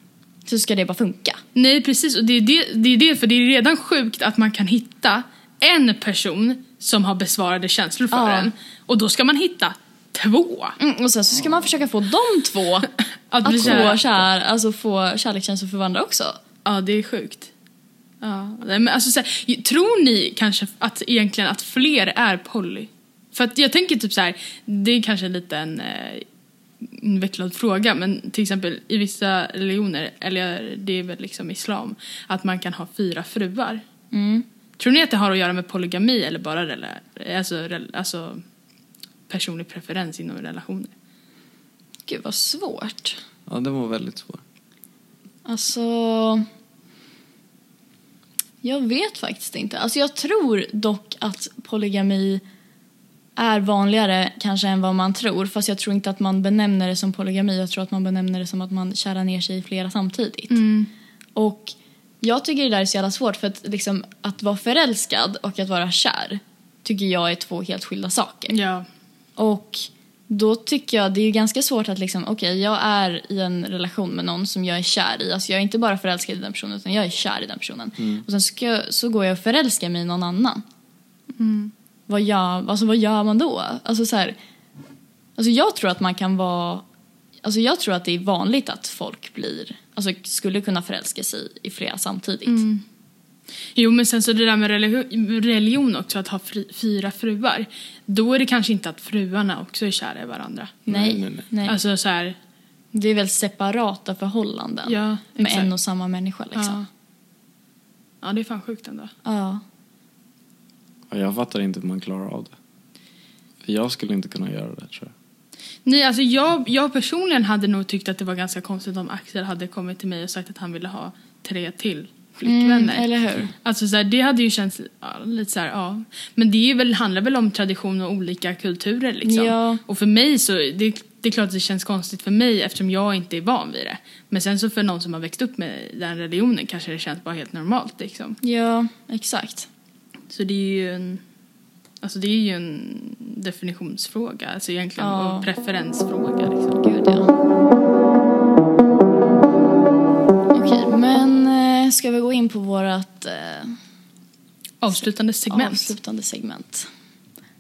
så ska det bara funka. Nej, precis. Och det är det, det är det, för det är redan sjukt att man kan hitta en person som har besvarade känslor för Ja. en. Och då ska man hitta två. Mm, och sen så ska man försöka få de två Att att, bli få, kär, alltså få kärlekskänslor för varandra också. Ja, det är sjukt. Ja, men alltså, så här, tror ni kanske att egentligen att fler är poly? För att jag tänker typ så här, det är kanske en eh, invecklad fråga, men till exempel i vissa religioner, eller det är väl liksom islam, att man kan ha fyra fruar. Mm. Tror ni att det har att göra med polygami eller bara rela- alltså, rel- alltså, personlig preferens inom relationer? Gud vad svårt. Ja, det var väldigt svårt. Alltså... Jag vet faktiskt inte. Alltså jag tror dock att polygami är vanligare kanske än vad man tror. Fast jag tror inte att man benämner det som polygami. Jag tror att man benämner det som att man kärar ner sig i flera samtidigt. Och jag tycker det där är så jävla svårt för att liksom, att vara förälskad och att vara kär tycker jag är två helt skilda saker. Ja. Och då tycker jag det är ganska svårt att liksom, okej jag är i en relation med någon som jag är kär i. Alltså jag är inte bara förälskad i den personen utan jag är kär i den personen. Och sen ska, så går jag och förälskar mig i någon annan. Vad, gör, alltså vad gör man då? Alltså så här, alltså jag tror att man kan vara, alltså jag tror att det är vanligt att folk blir, alltså skulle kunna förälska sig i flera samtidigt. Jo, men sen så det där med religi- religion också, att ha fri- fyra fruar. Då är det kanske inte att fruarna också är kära i varandra. Nej, Nej, nej, nej. Alltså så här, det är väl separata förhållanden Ja, med en och samma människa liksom. ja. ja, det är fan sjukt ändå. Ja. Ja, jag fattar inte hur man klarar av det. För jag skulle inte kunna göra det, tror jag. Nej, alltså jag, jag personligen hade nog tyckt att det var ganska konstigt om Axel hade kommit till mig och sagt att han ville ha tre till flickvänner. Mm, eller hur? Alltså så här, det hade ju känts ja, lite så här, ja. Men det är väl, handlar väl om tradition och olika kulturer liksom. Ja. Och för mig så, det, det är klart att det känns konstigt för mig eftersom jag inte är van vid det. Men sen så för någon som har växt upp med den religionen kanske det känns bara helt normalt liksom. Ja, exakt. Så det är ju en, alltså det är ju en definitionsfråga, alltså egentligen Ja. och preferensfråga liksom. Gud, ja. Okej, men eh, ska vi gå in på vårt eh, Avslutande segment. avslutande segment?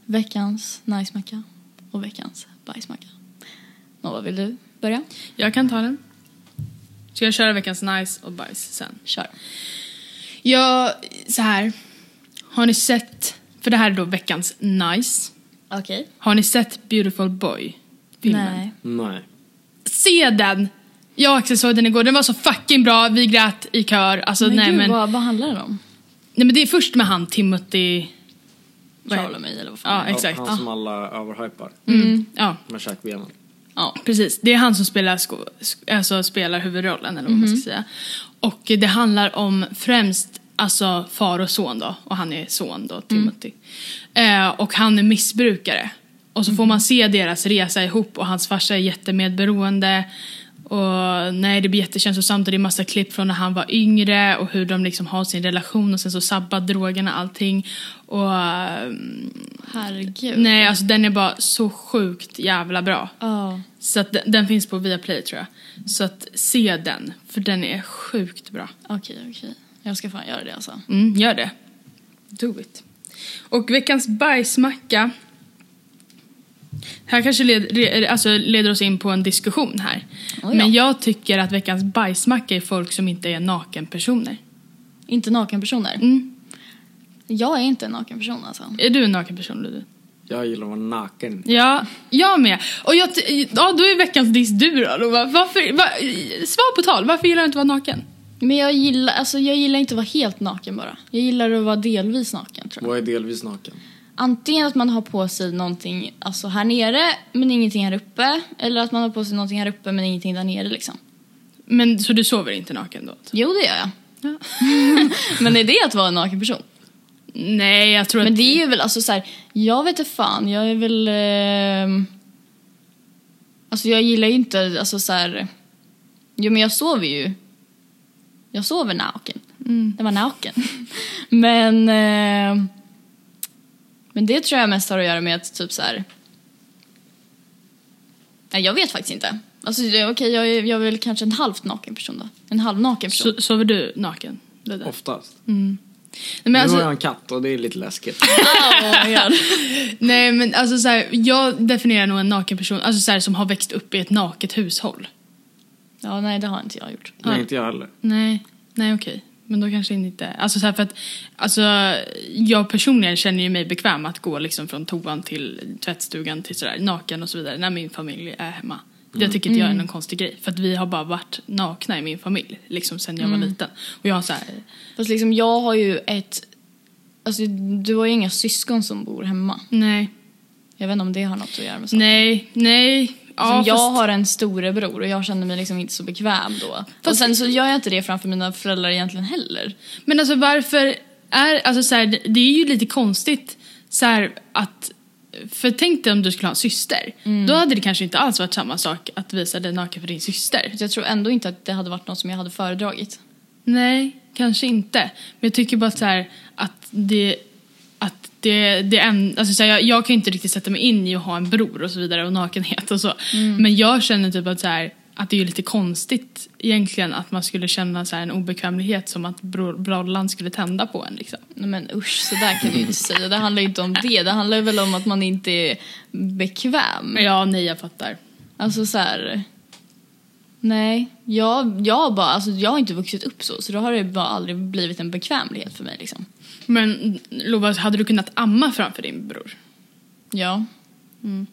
Veckans najsmacka och veckans bajsmacka. Nova, vill du börja? Jag kan ta den. Ska jag köra veckans nice och bajs sen? Kör. Jag, så här. Har ni sett, för det här är då veckans nice. Okej. Har ni sett Beautiful Boy? Filmen? Nej. Nej. Se den! Jag och Axel såg den igår, den var så fucking bra, vi grät i kör. Alltså, Men nej, gud, men, vad, vad handlar den om? nej men det är först med han Timothy... vad är- Charlemagne eller vad fan? Ja, exakt. Han som alla överhypar. Mm. Ja, Med Jack. Ja, precis. Det är han som spelar, sko- sk- alltså spelar huvudrollen, eller vad man ska säga. Och det handlar om främst alltså far och son då, och han är son då, Timothy. Eh, och han är missbrukare. Och så får man se deras resa ihop och hans farsa är jättemedberoende. Och nej, det blir jättekänslosamt och det är massa klipp från när han var yngre och hur de liksom har sin relation och sen så sabbar drogerna allting. Och ehm, Herregud. nej, alltså den är bara så sjukt jävla bra. Ja. Så att den, den finns på Viaplay tror jag. Så att se den, för den är sjukt bra. Okej, okej. Jag ska fan göra det alltså. Mm, gör det. Do it. Och veckans bajsmacka. Här kanske led, re, alltså leder oss in på en diskussion här. Oh ja. Men jag tycker att veckans bajsmacka är folk som inte är nakenpersoner. Inte nakenpersoner. Mm. Jag är inte en nakenperson alltså. Är du en nakenperson Ludvig? Jag gillar att vara naken. Ja, jag med. Och jag, ja, då är veckans diss du då. Varför, va, svar på tal, varför gillar du inte att vara naken? Men jag gillar, alltså, jag gillar inte att vara helt naken bara. Jag gillar att vara delvis naken tror jag. Vad är delvis naken? antingen att man har på sig någonting alltså här nere men ingenting här uppe. Eller att man har på sig någonting här uppe men ingenting där nere liksom. Men så du sover inte naken då? Jo, det gör jag. Ja. Men är det att vara en naken person? Nej, jag tror Men att... det är ju väl, alltså så här, jag vet inte fan, jag är väl... ehm, alltså jag gillar ju inte, alltså så här... Jo men jag sover ju. Jag sover naken. Mm. Jag var naken. men... ehm, men det tror jag mest har att göra med att typ så här... Nej, jag vet faktiskt inte. Alltså okej, jag, är, jag är väl kanske en halvt naken person då. En halvnaken person. So, sover du naken? Det där. Oftast. Nej, men nu alltså, har jag en katt och det är lite läskigt. Oh nej men alltså så här, jag definierar nog en naken person alltså så här, som har växt upp i ett naket hushåll. Ja, nej det har inte jag gjort. Nej, inte jag heller. Nej, nej okej. Men då kanske inte, alltså så här för att, alltså jag personligen känner ju mig bekväm att gå liksom från toan till tvättstugan till sådär naken och så vidare när min familj är hemma. Jag tycker inte jag är någon konstig grej för att vi har bara varit nakna i min familj liksom sen jag var liten. Och jag har så här, Fast liksom jag har ju ett... Alltså du har ju inga syskon som bor hemma. nej, Jag vet inte om det har något att göra med saken. nej, nej. Ja, Som jag fast- har en storebror och jag känner mig liksom inte så bekväm då. och sen så gör jag inte det framför mina föräldrar egentligen heller. Men alltså varför är, alltså så här, det- är ju lite konstigt så här att, för tänk dig om du skulle ha en syster. Då hade det kanske inte alls varit samma sak att visa dig naken för din syster. Jag tror ändå inte att det hade varit något som jag hade föredragit. Nej, kanske inte. Men jag tycker bara så här att det, att det, det en, alltså så här, jag, jag kan inte riktigt sätta mig in i att ha en bror och så vidare och nakenhet och så. Men jag känner typ att så här, att det är lite konstigt egentligen att man skulle känna så en obekvämlighet som att brollan skulle tända på en liksom. Nej, Men usch, så där kan du ju inte säga. Det handlar ju inte om det. Det handlar väl om att man inte är bekväm. Ja, nej jag fattar. Alltså så här. Nej, jag, jag, bara, alltså, jag har inte vuxit upp så. Så då har det bara aldrig blivit en bekvämlighet för mig. Liksom. Men Lova, hade du kunnat amma framför din bror? Ja. Mm.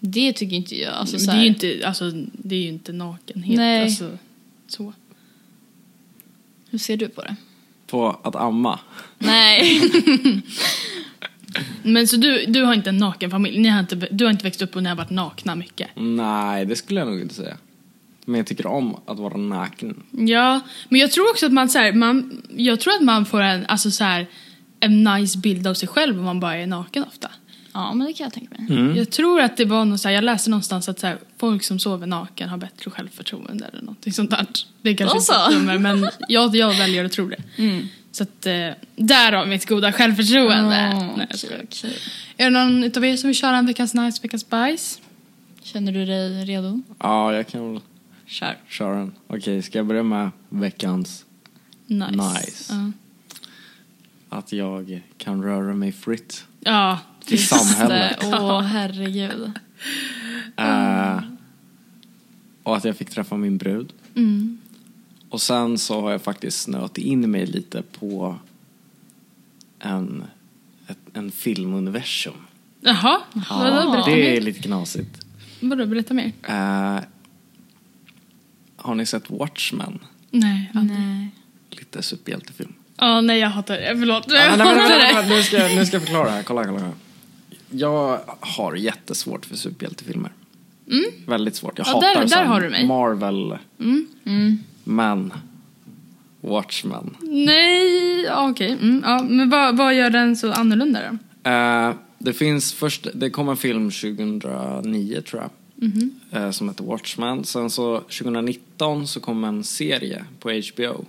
Det tycker inte jag. Alltså, så det, är ju inte, alltså, det är ju inte nakenhet. Nej. Alltså, så. Hur ser du på det? På att amma. Nej. Men så du, du har inte en naken familj? Ni har inte, du har inte växt upp och ni har varit nakna mycket? Nej, det skulle jag nog inte säga. Men jag tycker om att vara naken. Ja, men jag tror också att man så här, man, jag tror att man får en, alltså så här, en nice bild av sig själv om man bara är naken ofta. ja, men det kan jag tänka mig. Mm. Jag tror att det var något så här, jag läste någonstans att så här, folk som sover naken har bättre självförtroende eller någonting sånt där. Det är kanske inte stämmer men jag, jag väljer att tro det. Så att eh, där har mitt goda självförtroende. Mm, Nej, skojar. okej. Är det någon utav er som vill köra en veckans nice, veckans bajs? Känner du dig redo? Ja, jag kan väl Kör. köra den. Okej, ska jag börja med veckans? Nice. Nice. Ja. Att jag kan röra mig fritt Ja, i samhället. Åh, herregud. Eh, och att jag fick träffa min brud. Mm. Och sen så har jag faktiskt snöat in mig lite på en, ett, en filmuniversum. Jaha, vadå? Berätta det är mer. lite knasigt. Vadå, berätta mer. Eh, har ni sett Watchmen? Nej, aldrig. Nej. Lite superhjältefilm. Ja, nej jag hatar det. Förlåt. Jag men, nej, men, hatar det. men, nu, ska, jag- nu ska jag förklara här. Kolla, kolla. Jag har jättesvårt för superhjältefilmer. Väldigt svårt. Jag Ja, hatar där- där så här har du mig. Marvel. Mm. Men Watchmen. Nej, ja, okej. Mm, ja, men vad, vad gör den så annorlunda då? Eh, det finns först, det kom en film 2009 tror jag. eh, som heter Watchmen. Sen så 2019 så kom en serie på HBO.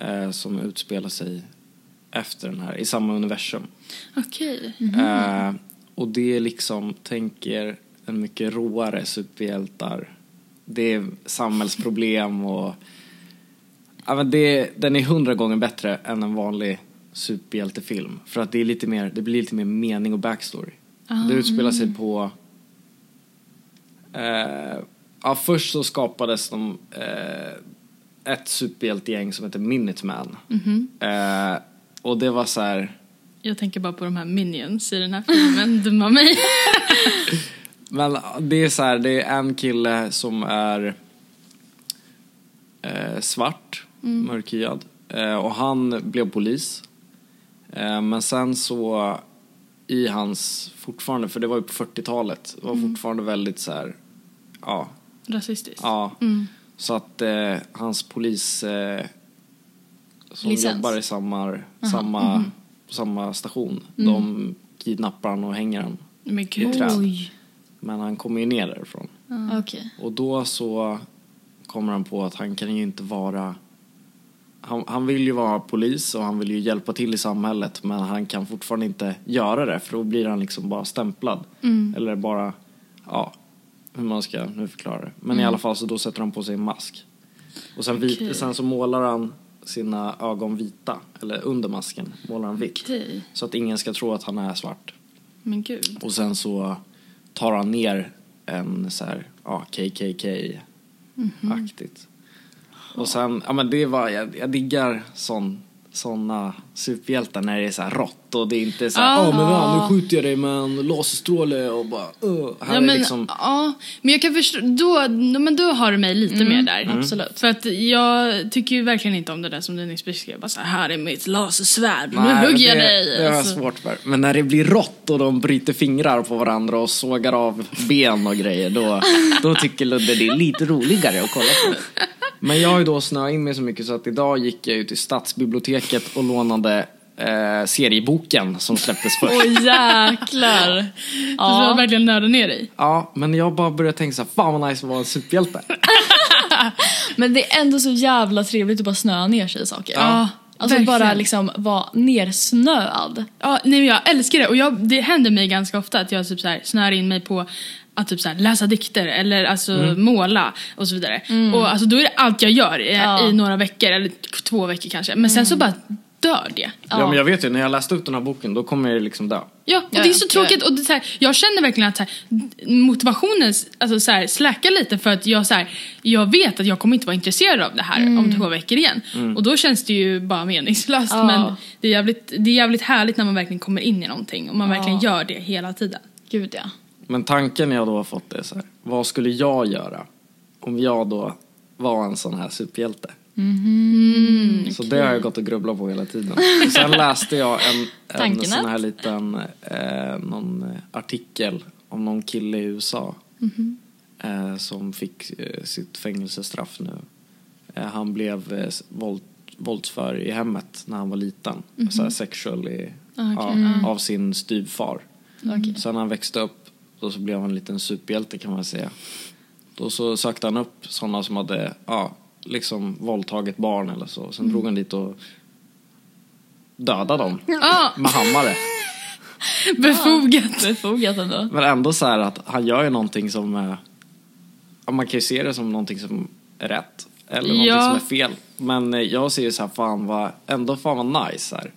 eh, som utspelar sig efter den här, i samma universum. Okej. Eh, och det är liksom, tänker en mycket råare superhjältar. Det är samhällsproblem och... Ja, men det, den är hundra gånger bättre än en vanlig superhjältefilm. För att det, är lite mer, det blir lite mer mening och backstory. Det utspelar sig på... Eh, ja, först så skapades de, eh, ett superhjältegäng som heter Minuteman. Eh, och det var så här... Jag tänker bara på de här minions i den här filmen, dumma mig. Men det är så här, det är en kille som är eh, svart, mörkhyad. Eh, och han blev polis. Eh, men sen så i hans, fortfarande, för det var ju på 40-talet, det var Mm. fortfarande väldigt så här, ja, Rasistiskt. ja. Mm. Så att eh, hans polis eh, som Licens. jobbar i samma, samma, mhm. samma station, Mm. de kidnappar han och hänger han. Men I träd. Oj. Men han kommer ju ner därifrån. Okej. Och då så kommer han på att han kan ju inte vara... Han, han vill ju vara polis och han vill ju hjälpa till i samhället men han kan fortfarande inte göra det för då blir han liksom bara stämplad. Mm. Eller bara, ja, hur man ska nu förklara det. Men i alla fall så då sätter han på sig en mask. Och sen, vit, Okej. sen så målar han sina ögon vita, eller under masken målar han vitt. Okej. Så att ingen ska tro att han är svart. Men gud. Och sen så tar han ner en så här, ja, KKK-aktigt. Och sen, ja men det var, jag, jag diggar sån, såna superhjältar när det är så här rått och det är inte så här, Ja. ja men ja, nu skjuter jag dig med en laserstråle och bara, uh. Här Ja, men, liksom, ja, men jag kan förstå, då, men då har du mig lite mer där. Mm, absolut. För att jag tycker ju verkligen inte om det där som du nyss beskrev. Bara så här, här är mitt lasersvärd, nu hugger jag det, dig. Det har Alltså. svårt för. Men när det blir rått och de bryter fingrar på varandra och sågar av ben och grejer, då, då tycker Ludde det är lite roligare att kolla på. Men jag har ju då snöat in mig så mycket så att idag gick jag ju till stadsbiblioteket och lånade eh, serieboken som släpptes först. Åh jäklar. Så du har Ja. verkligen nördat ner dig. Ja, men jag bara började tänka så här, fan vad nice att vara en superhjälte. Men det är ändå så jävla trevligt att bara snöa ner sig i saker. Ja, Alltså verkligen. bara liksom vara nersnöad. Ja, nej, men jag älskar det. Och jag, det händer mig ganska ofta att jag typ så här, snör in mig på att typ så här, läsa dikter eller alltså måla och så vidare. Och alltså, då är det allt jag gör i, Ja. i några veckor, eller två veckor kanske. Men sen så bara dör det. Ja. men jag vet ju, när jag läste upp den här boken då kommer jag liksom dö. Ja, och Ja, det är ja, så ja, tråkigt. Och det, är så här, jag känner verkligen att så här, motivationen alltså, så här, släckar lite för att jag, så här, jag vet att jag kommer inte vara intresserad av det här om två veckor igen. Och då känns det ju bara meningslöst. Ja. Men det är, jävligt, det är jävligt härligt när man verkligen kommer in i någonting och man Ja. verkligen gör det hela tiden. Gud ja. Men tanken jag då har fått är så här, vad skulle jag göra om jag då var en sån här superhjälte? Så det har jag gått och grubblat på hela tiden. Och sen läste jag en, en sån här liten eh, någon artikel om någon kille i USA eh, som fick eh, sitt fängelsestraff nu. Eh, han blev eh, våld, våldsför i hemmet när han var liten. Så här sexually ja, av sin styvfar. Okej. Sen när han växte upp då så blev han en liten superhjälte kan man säga. Då så sökte han upp sådana som hade ja, liksom våldtagit barn eller så. Sen drog han dit och dödade dem Ja, med hammare. befogat. Befogat ändå. Men ändå så här att han gör ju någonting som är, ja, man kan ju se det som någonting som är rätt. Eller någonting Ja. som är fel. Men eh, jag ser ju så här, fan vad, ändå fan vad nice här.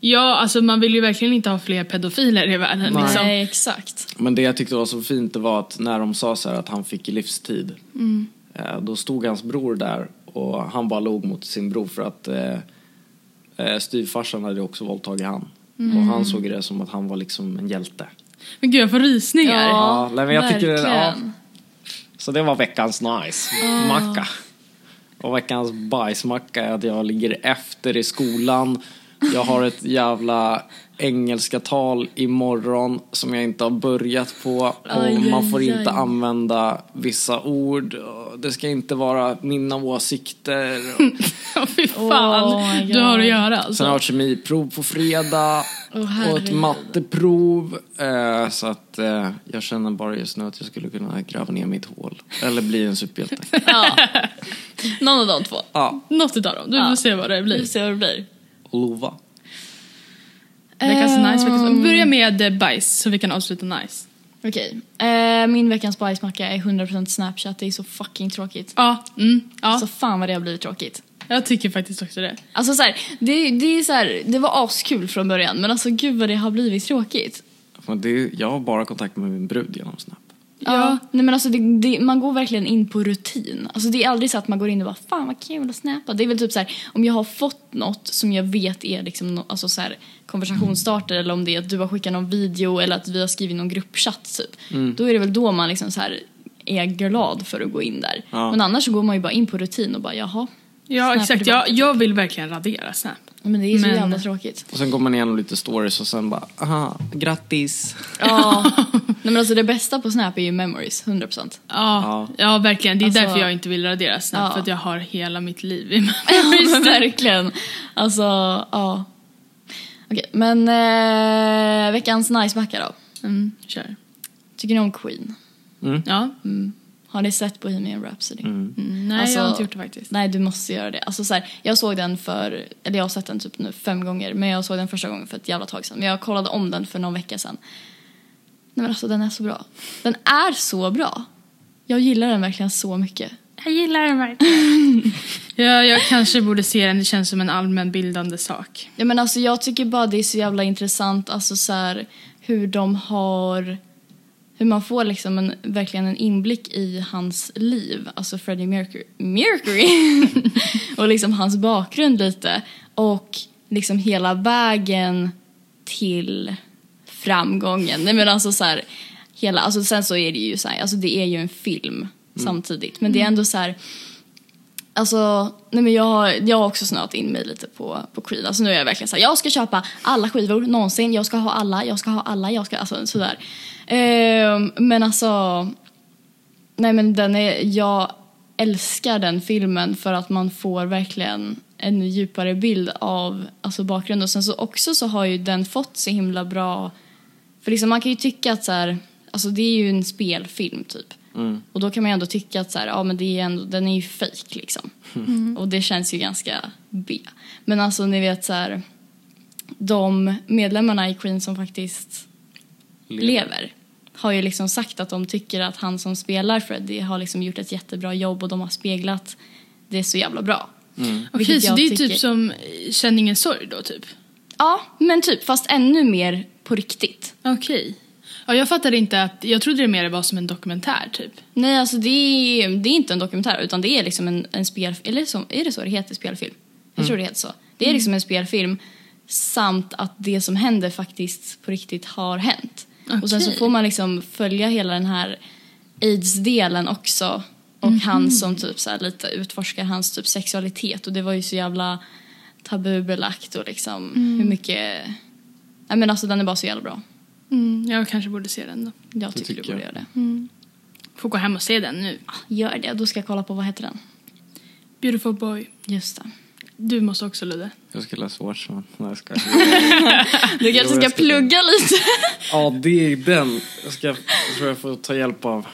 Ja, alltså man vill ju verkligen inte ha fler pedofiler i världen. Nej. Liksom. Nej, exakt. Men det jag tyckte var så fint det var att när de sa så här att han fick livstid. Eh, då stod hans bror där och han bara log mot sin bror för att eh, eh, styvfarsan hade också våldtagit han. Och han såg det som att han var liksom en hjälte. Men gud, jag får rysningar. Ja, nej, men jag tycker det- ja. verkligen. Så det var veckans nice macka. Och veckans bajsmacka är att jag ligger efter i skolan. Jag har ett jävla engelska tal imorgon som jag inte har börjat på. Och Aj, man får aj, inte aj. använda vissa ord. Det ska inte vara mina åsikter. Ja, fy fan. Oh du har att göra alltså. Sen har jag kemiprov på fredag. Åh, och ett matteprov. Eh, så att eh, jag känner bara just nu att jag skulle kunna gräva ner mitt hål. Eller bli en superhjälte. Ja. Någon av de två. ja, Något utav dem. Du Ja. får se vad det Vi blir. får se vad det blir. Lova. Veckans nice. Veckans... Ehm. Börja med bajs så vi kan avsluta nice. Okej. Eh, min veckans bajsmacka är 100% Snapchat. Det är så fucking tråkigt. Ja, mm, ja. Så fan vad det har blivit tråkigt. jag tycker faktiskt också det. Alltså så här, det, det är så här, det var askul från början men alltså gud vad det har blivit tråkigt. Men det, jag har bara kontakt med min brud genom Snap. Ja. Nej men alltså det, det, man går verkligen in på rutin. Alltså det är aldrig så att man går in och bara fan vad kul att snappa. Det är väl typ så här om jag har fått något som jag vet är liksom no, alltså så här, konversationsstarter eller om det är att du har skickat någon video eller att vi har skrivit någon gruppchatt typ. Då är det väl då man liksom så här är glad för att gå in där. Ja. Men annars så går man ju bara in på rutin och bara jaha. Ja, exakt. Jag, jag vill verkligen radera Snap. Men det är så Men- jävla tråkigt. Och sen går man igenom lite stories och sen bara, aha, grattis. Ja. Nej men alltså det bästa på Snap är ju memories, 100%. Ja, ja. verkligen. Det är Alltså- därför jag inte vill radera Snap. Ja. För att jag har hela mitt liv i Ja memories. men verkligen. Alltså, ja. Okej, men eh, veckans nicebackar då. Mm, kör. Tycker ni om Queen? Ja. Mm. Har ni sett Bohemian Rhapsody? Mm, nej, Alltså- jag har inte gjort det faktiskt. Nej, du måste göra det. Alltså, så här, jag såg den för, eller jag har sett den typ nu fem gånger, men jag såg den första gången för ett jävla tag sedan. Men jag kollade om den för någon vecka sedan. Nej men alltså den är så bra. Den är så bra. Jag gillar den verkligen så mycket. Jag gillar den verkligen. ja, jag kanske borde se den. Det känns som en allmänbildande sak. Ja, men alltså, jag tycker bara det är så jävla intressant alltså, så här, hur de har... Hur man får liksom en, verkligen en inblick i hans liv, alltså Freddie Mercury, Mercury. och liksom hans bakgrund lite. Och liksom hela vägen till framgången. Nej men alltså så här, hela, alltså sen så är det ju så här, alltså det är ju en film samtidigt. Men det är ändå så här, Alltså, nej men jag, har- jag har också snöat in mig lite på, på Queen. Alltså nu är jag verkligen så här, jag ska köpa alla skivor någonsin. Jag ska ha alla, jag ska ha alla, jag ska, alltså sådär. Ehm, men alltså, nej men den är, jag älskar den filmen för att man får verkligen en djupare bild av alltså bakgrunden. Och sen så också så har ju den fått så himla bra, för liksom man kan ju tycka att så här, alltså det är ju en spelfilm typ. Och då kan man ju ändå tycka att så här, ja, men det är ändå, den är ju fake liksom. Och det känns ju ganska B. Men alltså ni vet så här, de medlemmarna i Queen som faktiskt lever. har ju liksom sagt att de tycker att han som spelar Freddie har liksom gjort ett jättebra jobb och de har speglat det så jävla bra. Okej, Vilket så det är tycker- typ som Känn ingen sorg då, typ? Ja, men typ fast ännu mer på riktigt. Okej. Ja, jag fattade inte att... Jag trodde det mer var som en dokumentär, typ. Nej, alltså det är, det är inte en dokumentär utan det är liksom en, en spel... Eller så, är det så det heter, spelfilm? Jag tror det heter så. Det är liksom en spelfilm samt att det som händer faktiskt på riktigt har hänt. Och sen så får man liksom följa hela den här aids-delen också. Och han som typ så lite utforskar hans typ sexualitet och det var ju så jävla tabubelagt och liksom hur mycket... Nej men alltså den är bara så jävla bra. Mm, jag kanske borde se den då. Jag tycker, tycker du borde jag. göra det. Får gå hem och se den nu. Gör det, då ska jag kolla på vad heter den? Beautiful boy. Just det. Du måste också, Ludde. Jag ska läsa Watchmen. Nej, jag skojar. Du kanske ska ska- plugga lite. Ja, det är den. Jag, ska, jag tror jag får ta hjälp av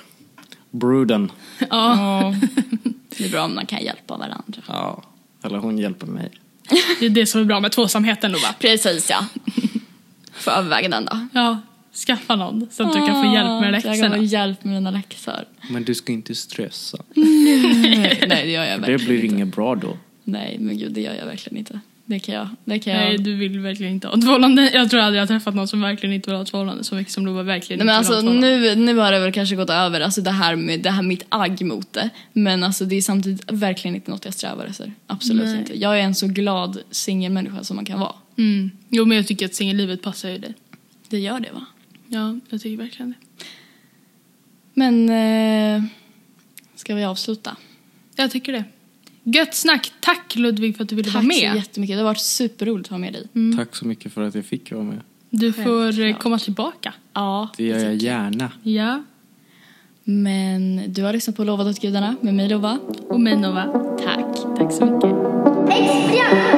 Bruden. Ja, Det är bra om man kan hjälpa varandra. Ja, eller hon hjälper mig. det är det som är bra med tvåsamheten då, va? Precis ja. Får överväga den då. Ja, skaffa någon så att du kan få hjälp med Så jag kan läxorna. få hjälp med dina läxor. Men du ska inte stressa. Nej det gör jag Det verkligen blir inte. inget bra då. Nej men gud det gör jag verkligen inte. Det kan jag. Det kan jag. Nej, du vill verkligen inte ha ett förhållande. Jag tror aldrig jag har träffat någon som verkligen inte vill ha ett förhållande så mycket som du verkligen Nej, men inte vill alltså, ha ett nu, nu har det väl kanske gått över, alltså det här med det här mitt agg mot det. Men alltså det är samtidigt verkligen inte något jag strävar efter. Absolut Nej. inte. Jag är en så glad singelmänniska som man kan vara. Mm. Jo, men jag tycker att singellivet passar ju dig. Det gör det va? Ja, jag tycker verkligen det. Men eh, ska vi avsluta? Jag tycker det. Gött snack. Tack Ludvig för att du ville Tack vara så med. jättemycket. Det har varit superroligt att ha med dig. Tack så mycket för att jag fick vara med. Du får eh, Självklart. komma tillbaka. Ja, Det gör jag gärna. Ja. Men du har lyssnat på Lovad åt gudarna med mig Lova. Och mig Nova. Tack. Tack så mycket. Extra!